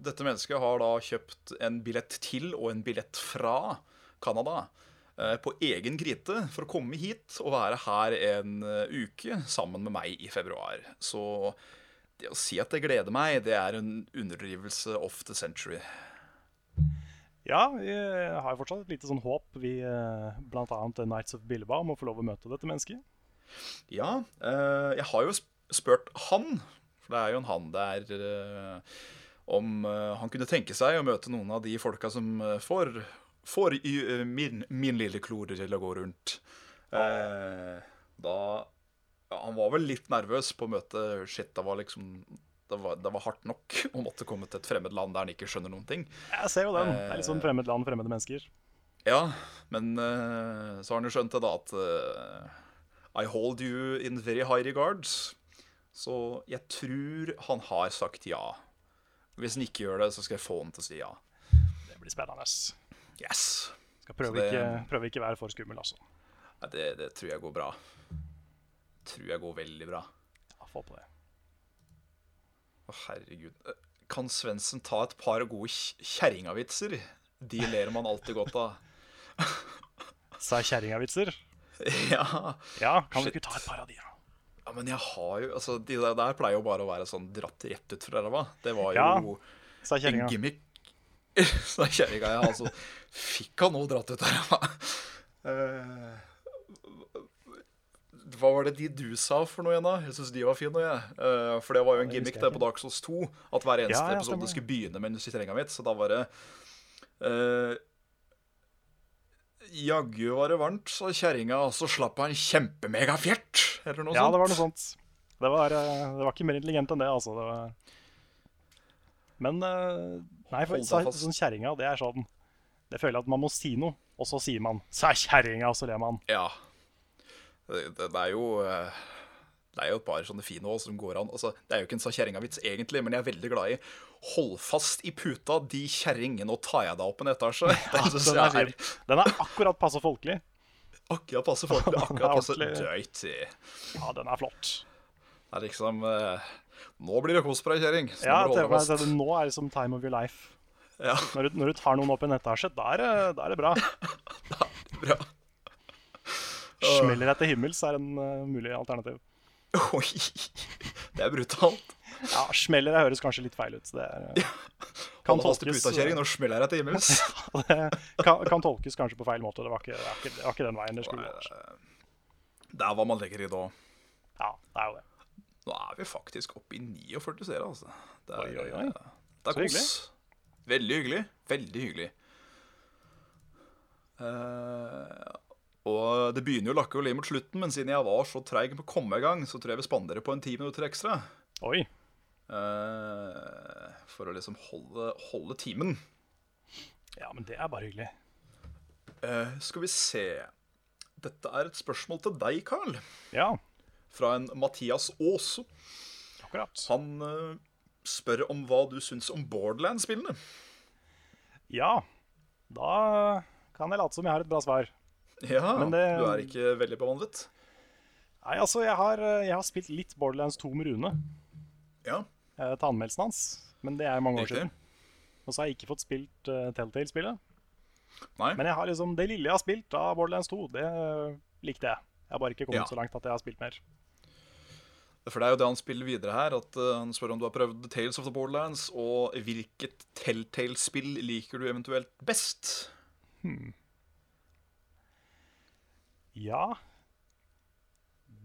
dette mennesket har da kjøpt en billett til og en billett fra Canada eh, på egen krite for å komme hit og være her en eh, uke sammen med meg i februar. Så det å si at jeg gleder meg, det er en underdrivelse of the century. Ja, vi har jo fortsatt et lite sånn håp, vi eh, bl.a. Nights of Billeba, om å få lov å møte dette mennesket. Ja, eh, jeg har jo sp- spurt han, for det er jo en han der, eh, om eh, han kunne tenke seg å møte noen av de folka som eh, får, får eh, min, min lille klore til å gå rundt. Eh, da Han var vel litt nervøs på møtet. Shit, det var liksom det var, det var hardt nok å måtte komme til et fremmed land der han ikke skjønner noen ting. Jeg ser jo den. Det er litt sånn fremmed land, fremmede mennesker. Ja, men eh, så har han jo skjønt det da at eh, I hold you in very high regards. Så jeg tror han har sagt ja. Hvis han ikke gjør det, så skal jeg få han til å si ja. Det blir spennende. Yes! Skal prøve, det- ikke, prøve ikke være for skummel, altså. Nei, det, det tror jeg går bra. Tror jeg går veldig bra. Ja, få på det. Å, herregud. Eh, Kan Svendsen ta et par gode kj- kjerringavitser? De ler man alltid godt av. Sa kjerringavitser? ja. Ja, kan du ikke ta et par av de, da? Ja, men jeg har jo Altså, de der, der pleier jo bare å være sånn dratt rett ut fra ræva. Det var jo ja, en gimmick. Sa kjerringa, ja, altså Fikk han noe dratt ut av ræva? Hva var det de du sa for noe igjen, da? Jeg syns de var fine, jeg. Uh, for det var jo en gimmick der på Dark Souls 2. At hver eneste Ja, ja, episode skulle begynne med en mitt Så da var det uh, Jaggu var det varmt, så kjerringa, også slapp slapp han kjempemegafjert. Eller noe Ja, sånt. det var noe sånt. Det var, eh, det var ikke mer intelligent enn det, altså. Det var... Men Nei, for fast. sånn kjerringa, det er sånn Det føler jeg at man må si noe, og så sier man 'sa kjerringa', og så ler man. Ja. Det, det, er jo eh, Det er jo et par sånne fine òg som går an. Altså, det er jo ikke en sa kjerringa-vits egentlig, men jeg er veldig glad i 'hold fast i puta, de kjerringene, nå tar jeg deg opp en etasje'. Den Den er, er. Den er akkurat passe folkelig. akkurat passe folkelig, Akkurat passe drøyt. Ja, den er flott. Det er liksom eh, Nå blir det kos på deg, kjerring. Ja, det- Nå er det som time of your life. Ja, Når du, når du tar noen opp i en etasje, da er det, bra. da er det bra. Smeller deg til himmels er en uh, mulig alternativ. Oi, det er brutalt. Ja, smeller deg høres kanskje litt feil ut. Det er, ja. kan, tolkes, puta, nå smeller jeg til himmels. det kan, kan tolkes kanskje på feil måte. Det var ikke, det var ikke, det var ikke den veien det skulle gått. Det er hva man legger i da. Ja, det er jo det. Nå er vi faktisk oppe i 49 seere, altså. Det er, Oi, oi, oi. Det er Så hyggelig. Veldig hyggelig. Veldig hyggelig. Eh, og det begynner jo å lakke og mot slutten, men siden jeg var så treig på å komme i gang, så tror jeg vi spanderer på en ti minutter ekstra. Oi. Uh, for å liksom holde, holde timen. Ja, men det er bare hyggelig. Uh, skal vi se Dette er et spørsmål til deg, Carl. Ja, Fra en Mathias Aase. akkurat. Han uh, spør om hva du syns om Borderlands-spillene. Ja, da kan jeg late som jeg har et bra svar. Ja, Men det- du er ikke veldig bevandret? Nei, altså, jeg har, eh, jeg har spilt litt Borderlands 2 med Rune. Ja, eh, til anmeldelsen hans, men det er mange år Riktig. siden. Og så har jeg ikke fått spilt uh, Telltale-spillet. nei. Men jeg har liksom, det lille jeg har spilt av Borderlands 2, det eh, likte jeg. Jeg har bare ikke kommet Ja. så langt at jeg har spilt mer. For det er jo det han spiller videre her. At Han spør om du har prøvd Tales of the Borderlands, og hvilket Telltale-spill liker du eventuelt best? Ja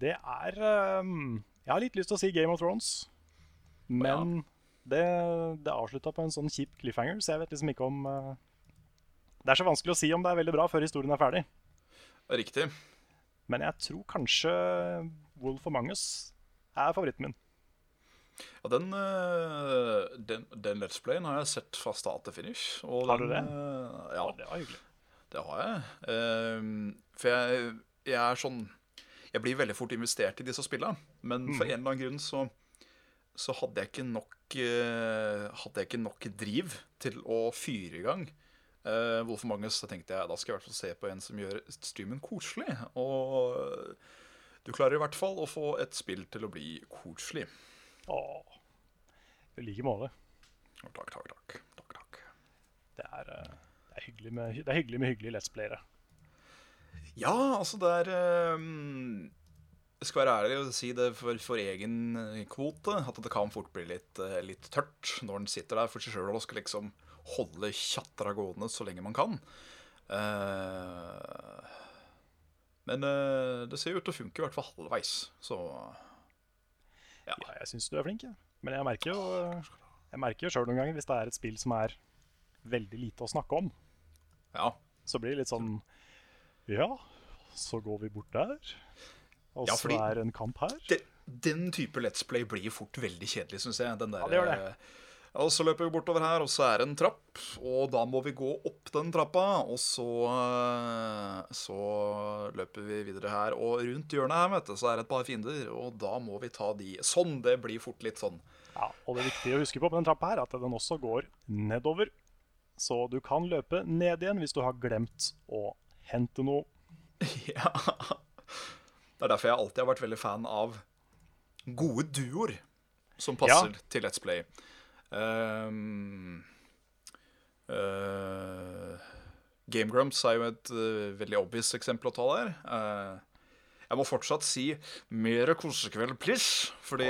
Det er um, Jeg har litt lyst til å si Game of Thrones, men det, det avslutta på en sånn kjip cliffhanger, så jeg vet liksom ikke om uh, Det er så vanskelig å si om det er veldig bra før historien er ferdig. Riktig. Men jeg tror kanskje Wolf of Mangus er favoritten min. Ja, den, eh, den, den Let's Playen har jeg sett fra start til finish. Og Har du den, det? eh, ja, Og det var hyggelig. Det har jeg. Ehm, for jeg, jeg er sånn Jeg blir veldig fort investert i disse spillene, men for en eller annen grunn så, så hadde jeg ikke nok eh, Hadde jeg ikke nok driv til å fyre i gang. Uh, hvorfor mange så tenkte jeg da skal jeg i hvert fall se på en som gjør streamen koselig. Og du klarer i hvert fall å få et spill til å bli koselig. Åh, I like måte. Takk, takk, takk. takk, takk. Det er, Uh hyggelig med, det er hyggelig med hyggelige Let's Playere. Ja, altså det er um, Jeg skal være ærlig og si det for, for egen eh, kvote, at det kan fort bli litt, eh, litt tørt når en sitter der for seg sjøl og skal liksom holde tjatra gående så lenge man kan. Uh, men uh, det ser jo ut til å funke i hvert fall halvveis, så Ja, jeg syns du er flink, jeg. Men jeg merker jo Jeg merker jo sjøl noen ganger hvis det er et spill som er veldig lite å snakke om, ja. så blir det litt sånn Ja, så går vi bort der. Og så er det en kamp her. Den, den type Let's Play blir fort veldig kjedelig, syns jeg. Den der, Ja, det gjør det. eh, Og så løper vi bortover her, og så er det en trapp. Og da må vi gå opp den trappa, og så eh, Så løper vi videre her. Og rundt hjørnet her, vet du, så er det et par fiender, og da må vi ta de. Sånn. Det blir fort litt sånn. Ja, og det viktige å huske på på den trappa her, er at den også går nedover. Så du kan løpe ned igjen hvis du har glemt å hente noe. Ja. Det er derfor jeg alltid har vært veldig fan av gode duoer som passer til Let's Play. Um, uh, Game Grumps er jo et uh, veldig obvious eksempel å ta der. Uh, jeg må fortsatt si mer kosekveld, please, fordi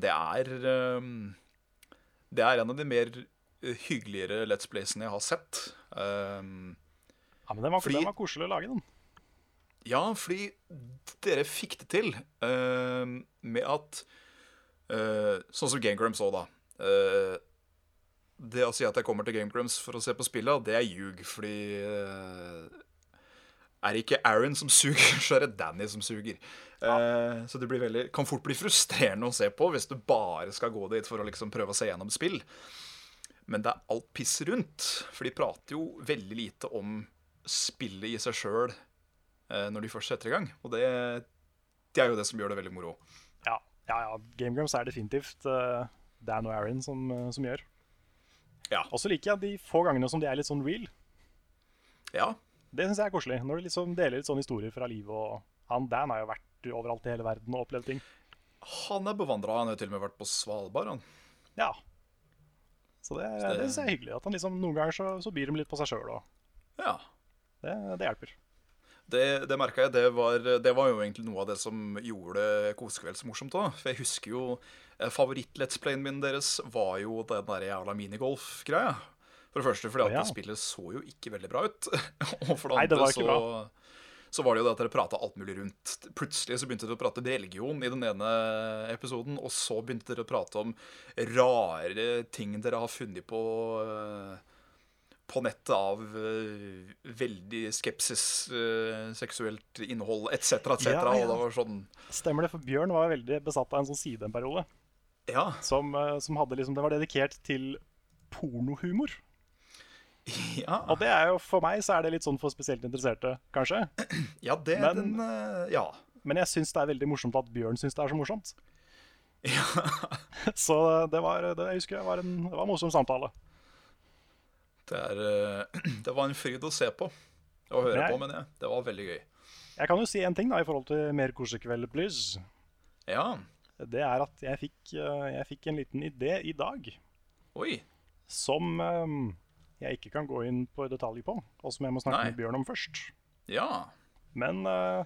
det er um, Det er en av de mer hyggeligere Let's Playsene jeg har sett. Um, Ja, men den var, Fordi- den var koselig å lage, den. ja, fordi dere fikk det til eh, med at uh, Sånn som Game Grumps òg, da. Uh, det å si at jeg kommer til Game Grumps for å se på spillet, det er ljug, fordi eh, Er det ikke Aaron som suger, så er det Danny som suger. Eh, så det blir veldig, kan fort bli frustrerende å se på hvis du bare skal gå dit for å liksom prøve å se gjennom spill. Men det er alt piss rundt. For de prater jo veldig lite om spillet i seg sjøl eh, når de først setter i gang. Og det, det er jo det som gjør det veldig moro. Ja, ja, ja. Game Grumps er definitivt uh, Dan og Aaron som, uh, som gjør. Ja. Og så liker jeg de få gangene som de er litt sånn real. Ja, Det syns jeg er koselig. Når de liksom deler litt sånne historier fra livet. Og han Dan har jo vært overalt i hele verden og opplevd ting. han er bevandra. Han har jo til og med vært på Svalbard. Han. Ja. Så det, det- det syns jeg er hyggelig. At han liksom Noen ganger så, så byr de litt på seg sjøl, og Ja. det, det hjelper. Det, det merka jeg. Det var, det var jo egentlig noe av det som gjorde Kosekveld så morsomt òg. For jeg husker jo eh, Favoritt-let's playen min deres var jo den der jævla minigolf-greia. For det første fordi at at ja. det spillet så jo ikke veldig bra ut. Og for det Nei, det var ikke så, så var det jo det at dere prata alt mulig rundt. Plutselig så begynte dere å prate religion i den ene episoden, og så begynte dere å prate om rare ting dere har funnet på eh, på nettet av uh, veldig skepsis, uh, seksuelt innhold etc., etc. Ja, ja. Og det var sånn Stemmer det, for Bjørn var veldig besatt av en sånn side en periode. Ja. Som, uh, som hadde liksom, det var dedikert til pornohumor. Ja, Og det er jo for meg så er det litt sånn for spesielt interesserte, kanskje. ja det Men- den, eh, Ja. Men jeg syns det er veldig morsomt at Bjørn syns det er så morsomt. ja. Så det var, det, jeg husker jeg var en, det var en morsom samtale. Det, er, eh, det var en fryd å se på. Å høre jeg, på, mener jeg. Det var veldig gøy. Jeg kan jo si en ting da i forhold til mer kosekveld please. Ja. Det er at jeg fikk, eh, jeg fikk en liten idé i dag Oi. som jeg ikke kan gå inn på detalj på, og som jeg må snakke Nei. med Bjørn om først. Ja. Men uh,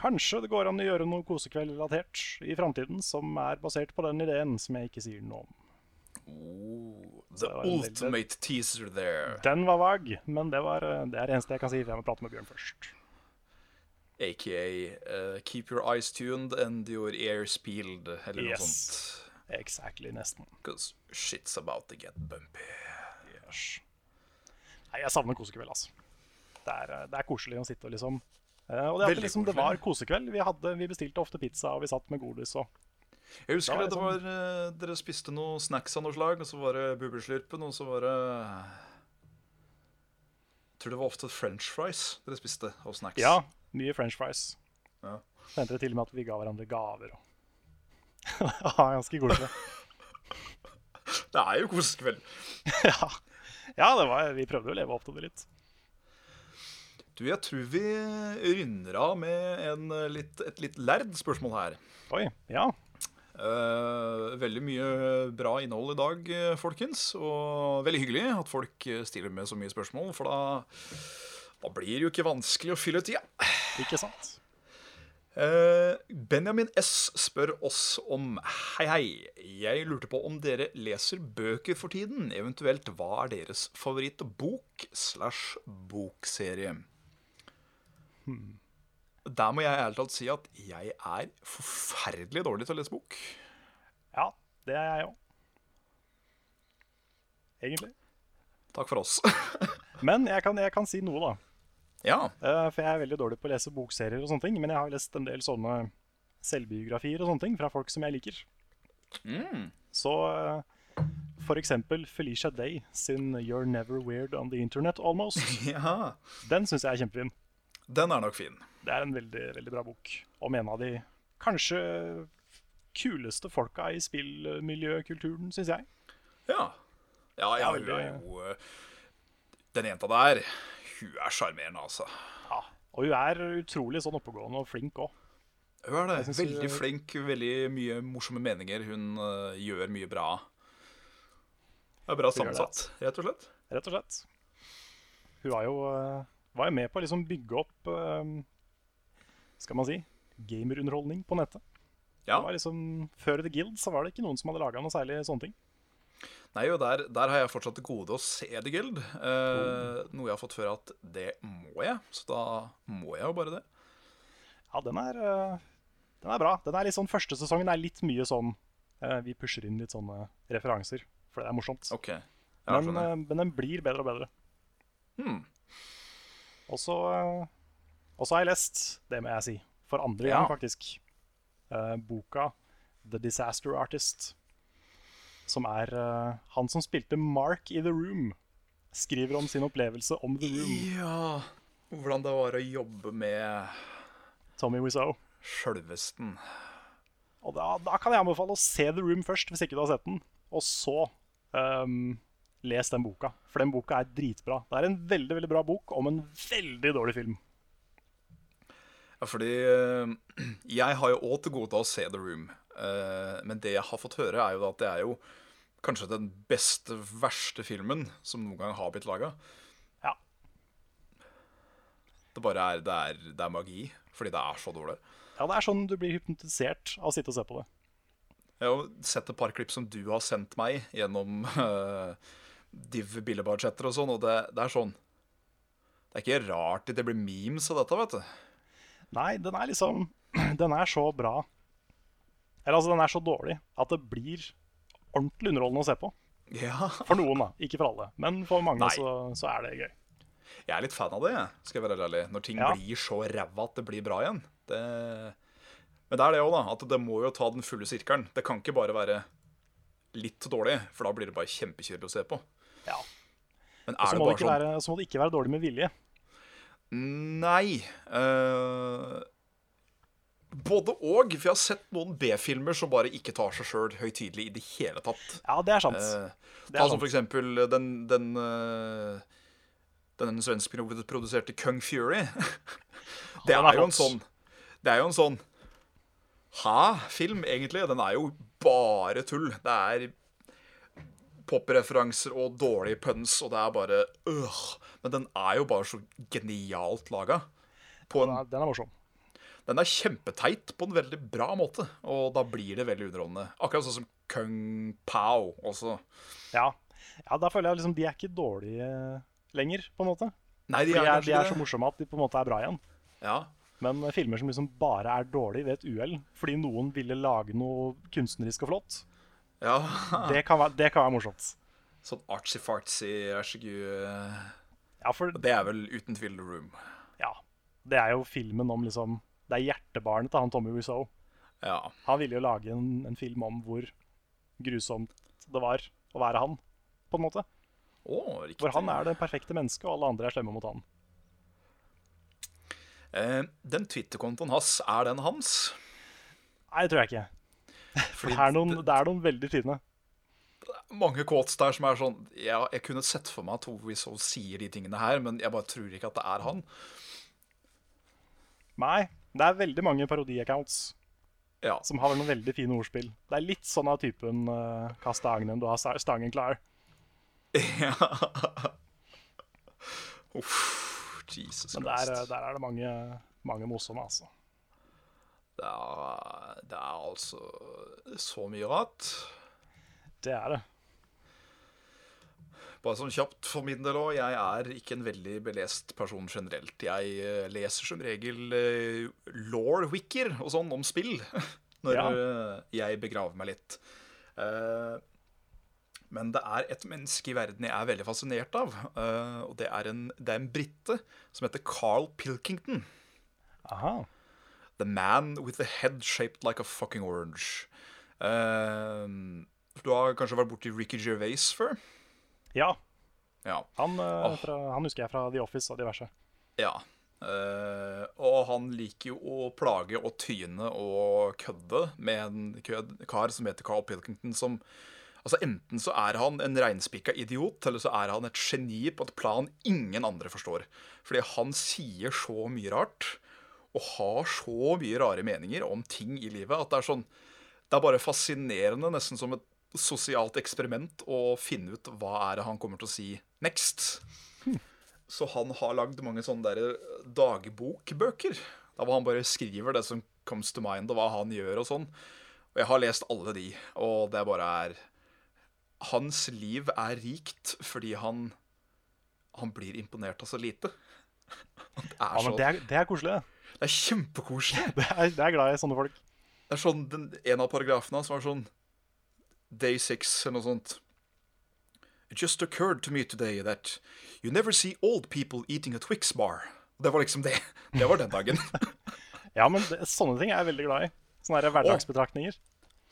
kanskje det går an å gjøre noe kosekveld-relatert i framtiden som er basert på den ideen som jeg ikke sier noe om. Oh, the ultimate veldig- teaser there. Den var vag, men det, var, eh, det er det eneste jeg kan si, for jeg må prate med Bjørn først. Aka uh, keep your eyes tuned and your ears peeled, eller noe Yes. sånt. Exactly, nesten. Because shit's about to get bumpy. Yes. Nei, jeg savner kosekveld, altså. Det er, eh, det er koselig å sitte og liksom uh, Og det, at liksom, det var kosekveld. Vi, hadde, vi bestilte ofte pizza, og vi satt med godis og Jeg husker det, det det var, eh, dere spiste noe snacks av noe slag, og så var det bubbeslurpen, og så var det Jeg tror det var ofte french fries dere spiste av snacks. Ja, mye french fries. Ja. Så endte til og med at vi ga hverandre gaver. Og det var ganske koselig. Det er jo kosekveld. ja, ja det var, vi prøvde å leve opp til det litt. Du, jeg tror vi runder av med en eh, litt, et litt lærd spørsmål her. Oi, ja. Eh, veldig mye bra innhold i dag, eh, folkens. Og veldig hyggelig at folk eh, stiller med så mye spørsmål, for da, da blir det jo ikke vanskelig å fylle tida. Ikke sant? Eh, Benjamin S spør oss om Hei, hei. Jeg lurte på om dere leser bøker for tiden. Eventuelt hva er deres favorittbok slash bokserie? Der må jeg ærlig talt si at jeg er forferdelig dårlig til å lese bok. Ja, det er jeg òg. Egentlig. Takk for oss. Men jeg kan, jeg kan si noe, da. Ja. Eh, for jeg er veldig dårlig på å lese bokserier og sånne ting. Men jeg har lest en del sånne selvbiografier og sånne ting fra folk som jeg liker. Mm. Så eh, for eksempel Felicia Day sin 'You're Never Weird on the Internet Almost'. ja. Den syns jeg er kjempefin. Den er nok fin. Det er en veldig, veldig bra bok. Om en av de kanskje kuleste folka i spillmiljøkulturen, syns jeg. Ja. Ja, jeg er veldig- jo eh, Den jenta der, hun er sjarmerende, altså. Ja. Og hun er utrolig sånn oppegående og flink òg. Hun er det. Veldig hun- flink, veldig mye morsomme meninger. Hun uh, gjør mye bra. Det er bra Hun sammensatt, rett og slett. Rett og slett. Hun var jo, eh, var jo med på å liksom bygge opp eh, Skal man si gamerunderholdning på nettet. Ja. Liksom, Før The Guild så var det ikke noen som hadde laga noe særlig sånne ting. Nei, jo, der, der har jeg fortsatt til gode å se The Guild. Eh, Noe jeg har fått før at det må jeg, så da må jeg jo bare det. Ja, den er, eh, den er bra. Den er litt sånn, Første sesongen er litt mye sånn eh, Vi pusher inn litt sånne referanser, for det er morsomt. OK. Ja, men, eh, men den blir bedre og bedre. Hmm. Og så har jeg lest, det må jeg si, for andre Ja. gang faktisk, eh, boka 'The Disaster Artist'. Som er uh, han som spilte Mark i The Room, skriver om sin opplevelse om The Room. Ja Hvordan det var å jobbe med Tommy Wiseau. sjølvesten. Og da, da kan jeg anbefale å se The Room først, hvis ikke du har sett den. Og så um, les den boka, for den boka er dritbra. Det er en veldig veldig bra bok om en veldig dårlig film. Ja, fordi eh, jeg har jo òg til gode å se The Room. Eh, men det jeg har fått høre, er jo at det er jo kanskje den beste, verste filmen som noen gang har blitt laga. Ja. Det bare er, det er, det er magi, fordi det er så dårlig. ja, det er sånn du blir hypnotisert av å sitte og se på det. Jeg har sett et par klipp som du har sendt meg gjennom uh, Div billedbudsjetter og sånn, og det, det er sånn Det er ikke rart det blir memes av dette, vet du. Nei, den er liksom Den er så bra. Eller altså, den er så dårlig at det blir ordentlig underholdende å se på. Ja. For noen, da. Ikke for alle. Men for mange så, så er det gøy. Jeg er litt fan av det, skal jeg være ærlig. Når ting Ja. blir så ræva at det blir bra igjen. Det... Men det er det òg, da. At det må jo ta den fulle sirkelen. Det kan ikke bare være litt dårlig, for da blir det bare kjempekjedelig å se på. Ja. Men så det må, sånn være, så må det ikke være dårlig med vilje. Nei. eh, både og. For jeg har sett noen B-filmer som bare ikke tar seg sjøl høytidelig i det hele tatt. Ja, det er sant. Eh, Det Ta sant. som for eksempel den, den, eh, den svenskproduserte Kung Fury. Det er er jo en sånn Det er jo en sånn Hæ-film, egentlig. Den er jo bare tull. Det er popreferanser og dårlige puns, og det er bare øh. Men den er jo bare så genialt laga. På Den en, er, den er morsom. Den er kjempeteit på en veldig bra måte, og da blir det veldig underholdende. Akkurat sånn som Kung Pao også. Ja. ja, da føler jeg liksom de er ikke dårlige lenger, på en måte. Nei, de De er, er, kanskje de er så morsomme at de på en måte er bra igjen. Ja. Men eh, filmer som liksom bare er dårlige ved et uhell fordi noen ville lage noe kunstnerisk og flott, ja. det kan være, det kan være morsomt. Sånn artsy-fartsy, vær så god. Ja, for Det er vel uten tvil The Room. ja, det er jo filmen om liksom Det er hjertebarnet til han Tommy Wiseau. Ja. Han ville jo lage en, en film om hvor grusomt det var å være han, på en måte. Oh. Hvor han er det perfekte mennesket, og alle andre er slemme mot han. Eh, den Twitter-kontoen hans, er den hans? Nei, det tror jeg ikke. For det er noen, det er noen veldig fine. Mange quotes der som er sånn ja, Jeg kunne sett for meg at Tove Wiseau sier de tingene her, men jeg bare tror ikke at det er han. Nei, det er veldig mange parodi-accounts Ja. som har noen veldig fine ordspill. Det er litt sånn av typen uh, 'kast agnen, du har stangen klar'. ja. Uff, Jesus Men der, der er det mange, mange morsomme, altså. Det er, det er altså så mye rart. Det er det. Bare sånn kjapt for min del òg. Jeg er ikke en veldig belest person generelt. Jeg eh, leser som regel uh, law-wicker og sånn om spill når Ja. eh, jeg begraver meg litt. Eh, men det er et menneske i verden jeg er veldig fascinert av. eh, og det er en, det er en brite som heter Carl Pilkington. Aha. The man with the head shaped like a fucking orange. Eh, du har kanskje vært borti Ricky Gervais før? Ja, Ja. han, Åh. fra, han husker jeg fra The Office og diverse. Ja. Uh, og han liker jo å plage og tyne og kødde med en kar som heter Carl Pilkington, som Altså Enten så er han en reinspikka idiot, eller så er han et geni på et plan ingen andre forstår. Fordi han sier så mye rart, og har så mye rare meninger om ting i livet, at det er sånn Det er bare fascinerende, nesten som et sosialt eksperiment, å finne ut hva er det han kommer til å si next. Så han har lagd mange sånne der dagbokbøker. Der hvor han bare skriver det som comes to mind, og hva han gjør og sånn. Og jeg har lest alle de, og det bare er Hans liv er rikt fordi han Han blir imponert av så lite. Det er, Ja, så, det er, det er koselig. det. det er kjempekoselig. Det er, det er glad i sånne folk. Det er sånn, den, En av paragrafene hans var sånn Day six eller noe sånt. It just occurred to me today that you never see old people eating a Twix bar. Det var liksom det. Det var den dagen. Ja, men det, sånne ting er jeg veldig glad i. Sånne her hverdagsbetraktninger.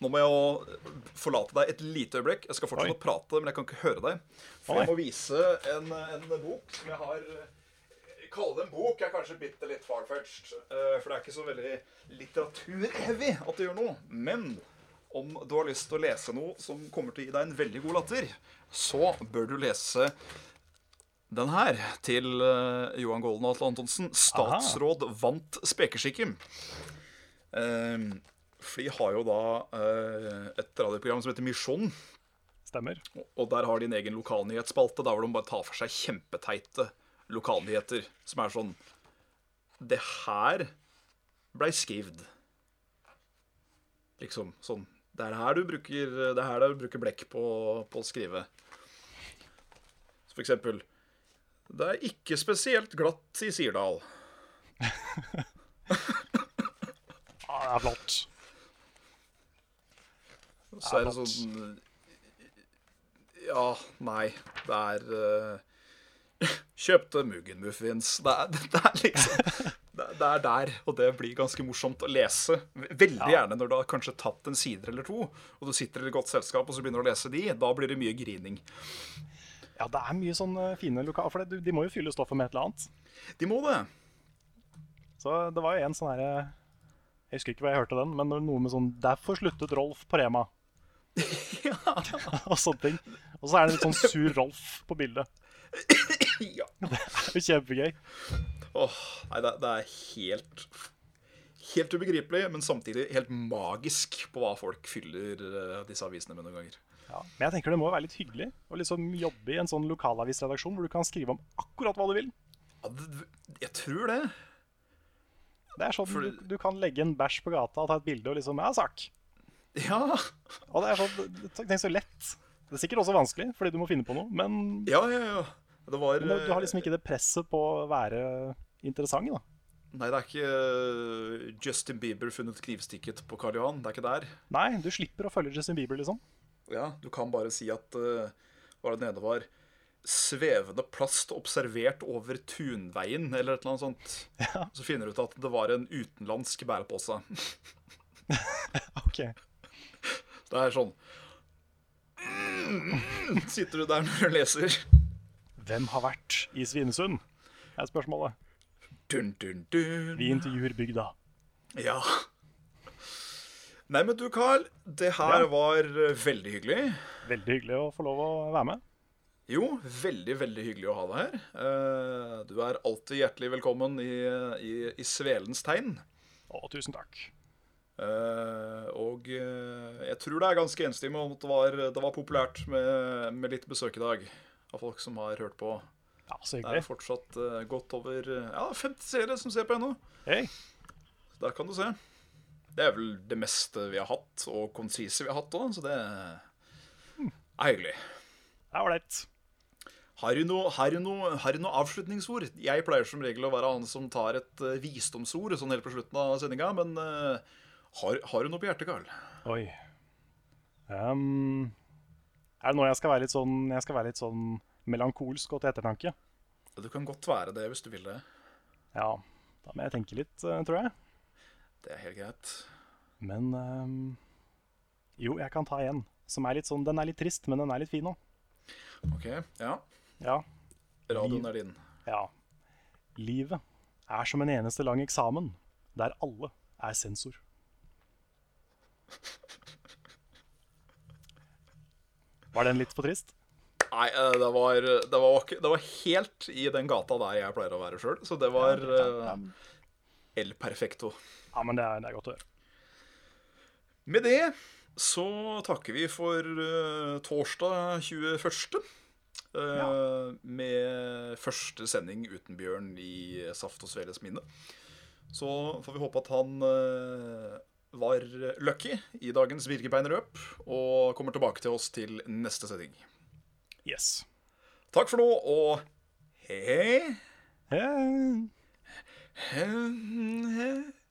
Nå må jeg jo forlate deg et lite øyeblikk. Jeg skal fortsette Oi. å prate, men jeg kan ikke høre deg. For Oi. jeg må vise en, en bok som jeg har eh, Kalle det en bok er kanskje bitte litt farfetched. eh, For det er ikke så veldig litteraturheavy at det gjør noe. Men om du har lyst til å lese noe som kommer til å gi deg en veldig god latter, så bør du lese den her til eh, Johan Golden og Atle Antonsen. 'Statsråd vant spekeskikken'. Uh, for de har jo da uh, et radioprogram som heter Misjon. Stemmer. Og der har de en egen lokalnyhetsspalte der hvor de bare tar for seg kjempeteite lokalnyheter. Som er sånn Det her blei skrevet. Liksom sånn. Det er her du bruker, det er her du bruker blekk på, på å skrive. Så for eksempel Det er ikke spesielt glatt i Sirdal. Ja, det er flott. Så er det sånn Ja, nei, det er uh, Kjøpte Muggenmuffins. Det er, det er liksom det, er der, og det blir ganske morsomt å lese. Veldig gjerne når du har kanskje tatt en side eller to, og du sitter i et godt selskap og så begynner du å lese de. Da blir det mye grining. Ja, det er mye sånne fine lokaler. For det, de må jo fylle stoffet med et eller annet. De må det. Så det var jo en sånn herre Jeg husker ikke hva jeg hørte den, men noe med sånn 'Derfor sluttet Rolf på Rema'. ja. og sånne ting. Og så er det litt sånn sur Rolf på bildet. Ja. Det er jo kjempegøy. Åh, nei, det, det er helt Helt ubegripelig, men samtidig helt magisk på hva folk fyller eh, disse avisene med noen ganger. Ja. Men jeg tenker det må være litt hyggelig å liksom jobbe i en sånn lokalavisredaksjon hvor du kan skrive om akkurat hva du vil. Ja, det, jeg tror det. Det er sånn For- du, du kan legge en bæsj på gata og ta et bilde og liksom Ja, sak. Ja. Og det er sånn Tenk så lett. Det er sikkert også vanskelig, fordi du må finne på noe, men, Ja, ja, ja. Det var men du har liksom ikke det presset på å være interessant, da. Nei, det er ikke eh, Justin Bieber funnet knivstikket på Karl Johan. Det er ikke der. Nei, du slipper å følge Justin Bieber, liksom. Ja, Du kan bare si at uh, Hva det nede var Svevende plast observert over Tunveien, eller et eller annet sånt. Ja. Så finner du ut at det var en utenlandsk bærepose. Ok. Det er sånn Mm, Sitter du der når du leser? Hvem har vært i Svinesund? er spørsmålet. Dun, dun, dun. Vi intervjuer bygda. Ja. Nei, men du, Carl. Det her Ja. var eh, veldig hyggelig. Veldig hyggelig å få lov å være med. Jo, veldig, veldig hyggelig å ha deg her. Eh, Du er alltid hjertelig velkommen i, i, i Svelens tegn. Å, tusen takk. Uh, og uh, jeg tror det er ganske enstemmig om at det var, det var populært med, med litt besøk i dag. Av folk som har hørt på. Ja, så hyggelig. Det er fortsatt uh, godt over eh, ja, 50 seere som ser på ennå. Så Der kan du se. Det er vel det meste vi har hatt, og konsise vi har hatt òg, så det er hyggelig. Det er ålreit. Har du, noe, har, du noe, har du noe avslutningsord? Jeg pleier som regel å være han som tar et uh, visdomsord sånn helt på slutten av sendinga, men uh, har, har du noe på hjertet, Karl? Oi. Um, er det nå jeg skal være litt sånn Jeg skal være litt sånn melankolsk og til ettertanke? Du kan godt være det hvis du vil det. Ja, da må jeg tenke litt, eh, tror jeg. Det er helt greit. Men um, Jo, jeg kan ta en som er litt sånn Den er litt trist, men den er litt fin òg. Ok, ja. Ja. Radioen er din. Ja. Livet er som en eneste lang eksamen, der alle er sensor. Var den litt for trist? Nei, eh, det var, det, var, det var helt i den gata der jeg pleier å være sjøl, så det var Ja, eh, El perfecto. ja men det er, det er godt å høre. Med det så takker vi for uh, torsdag 21. eh, Med første sending uten Bjørn i Saft og Sveles minne. Så får vi håpe at han uh, var lucky i dagens Birkebeinerløp og kommer tilbake til oss til neste sending. Yes. Takk for nå, og hei hei. Hei.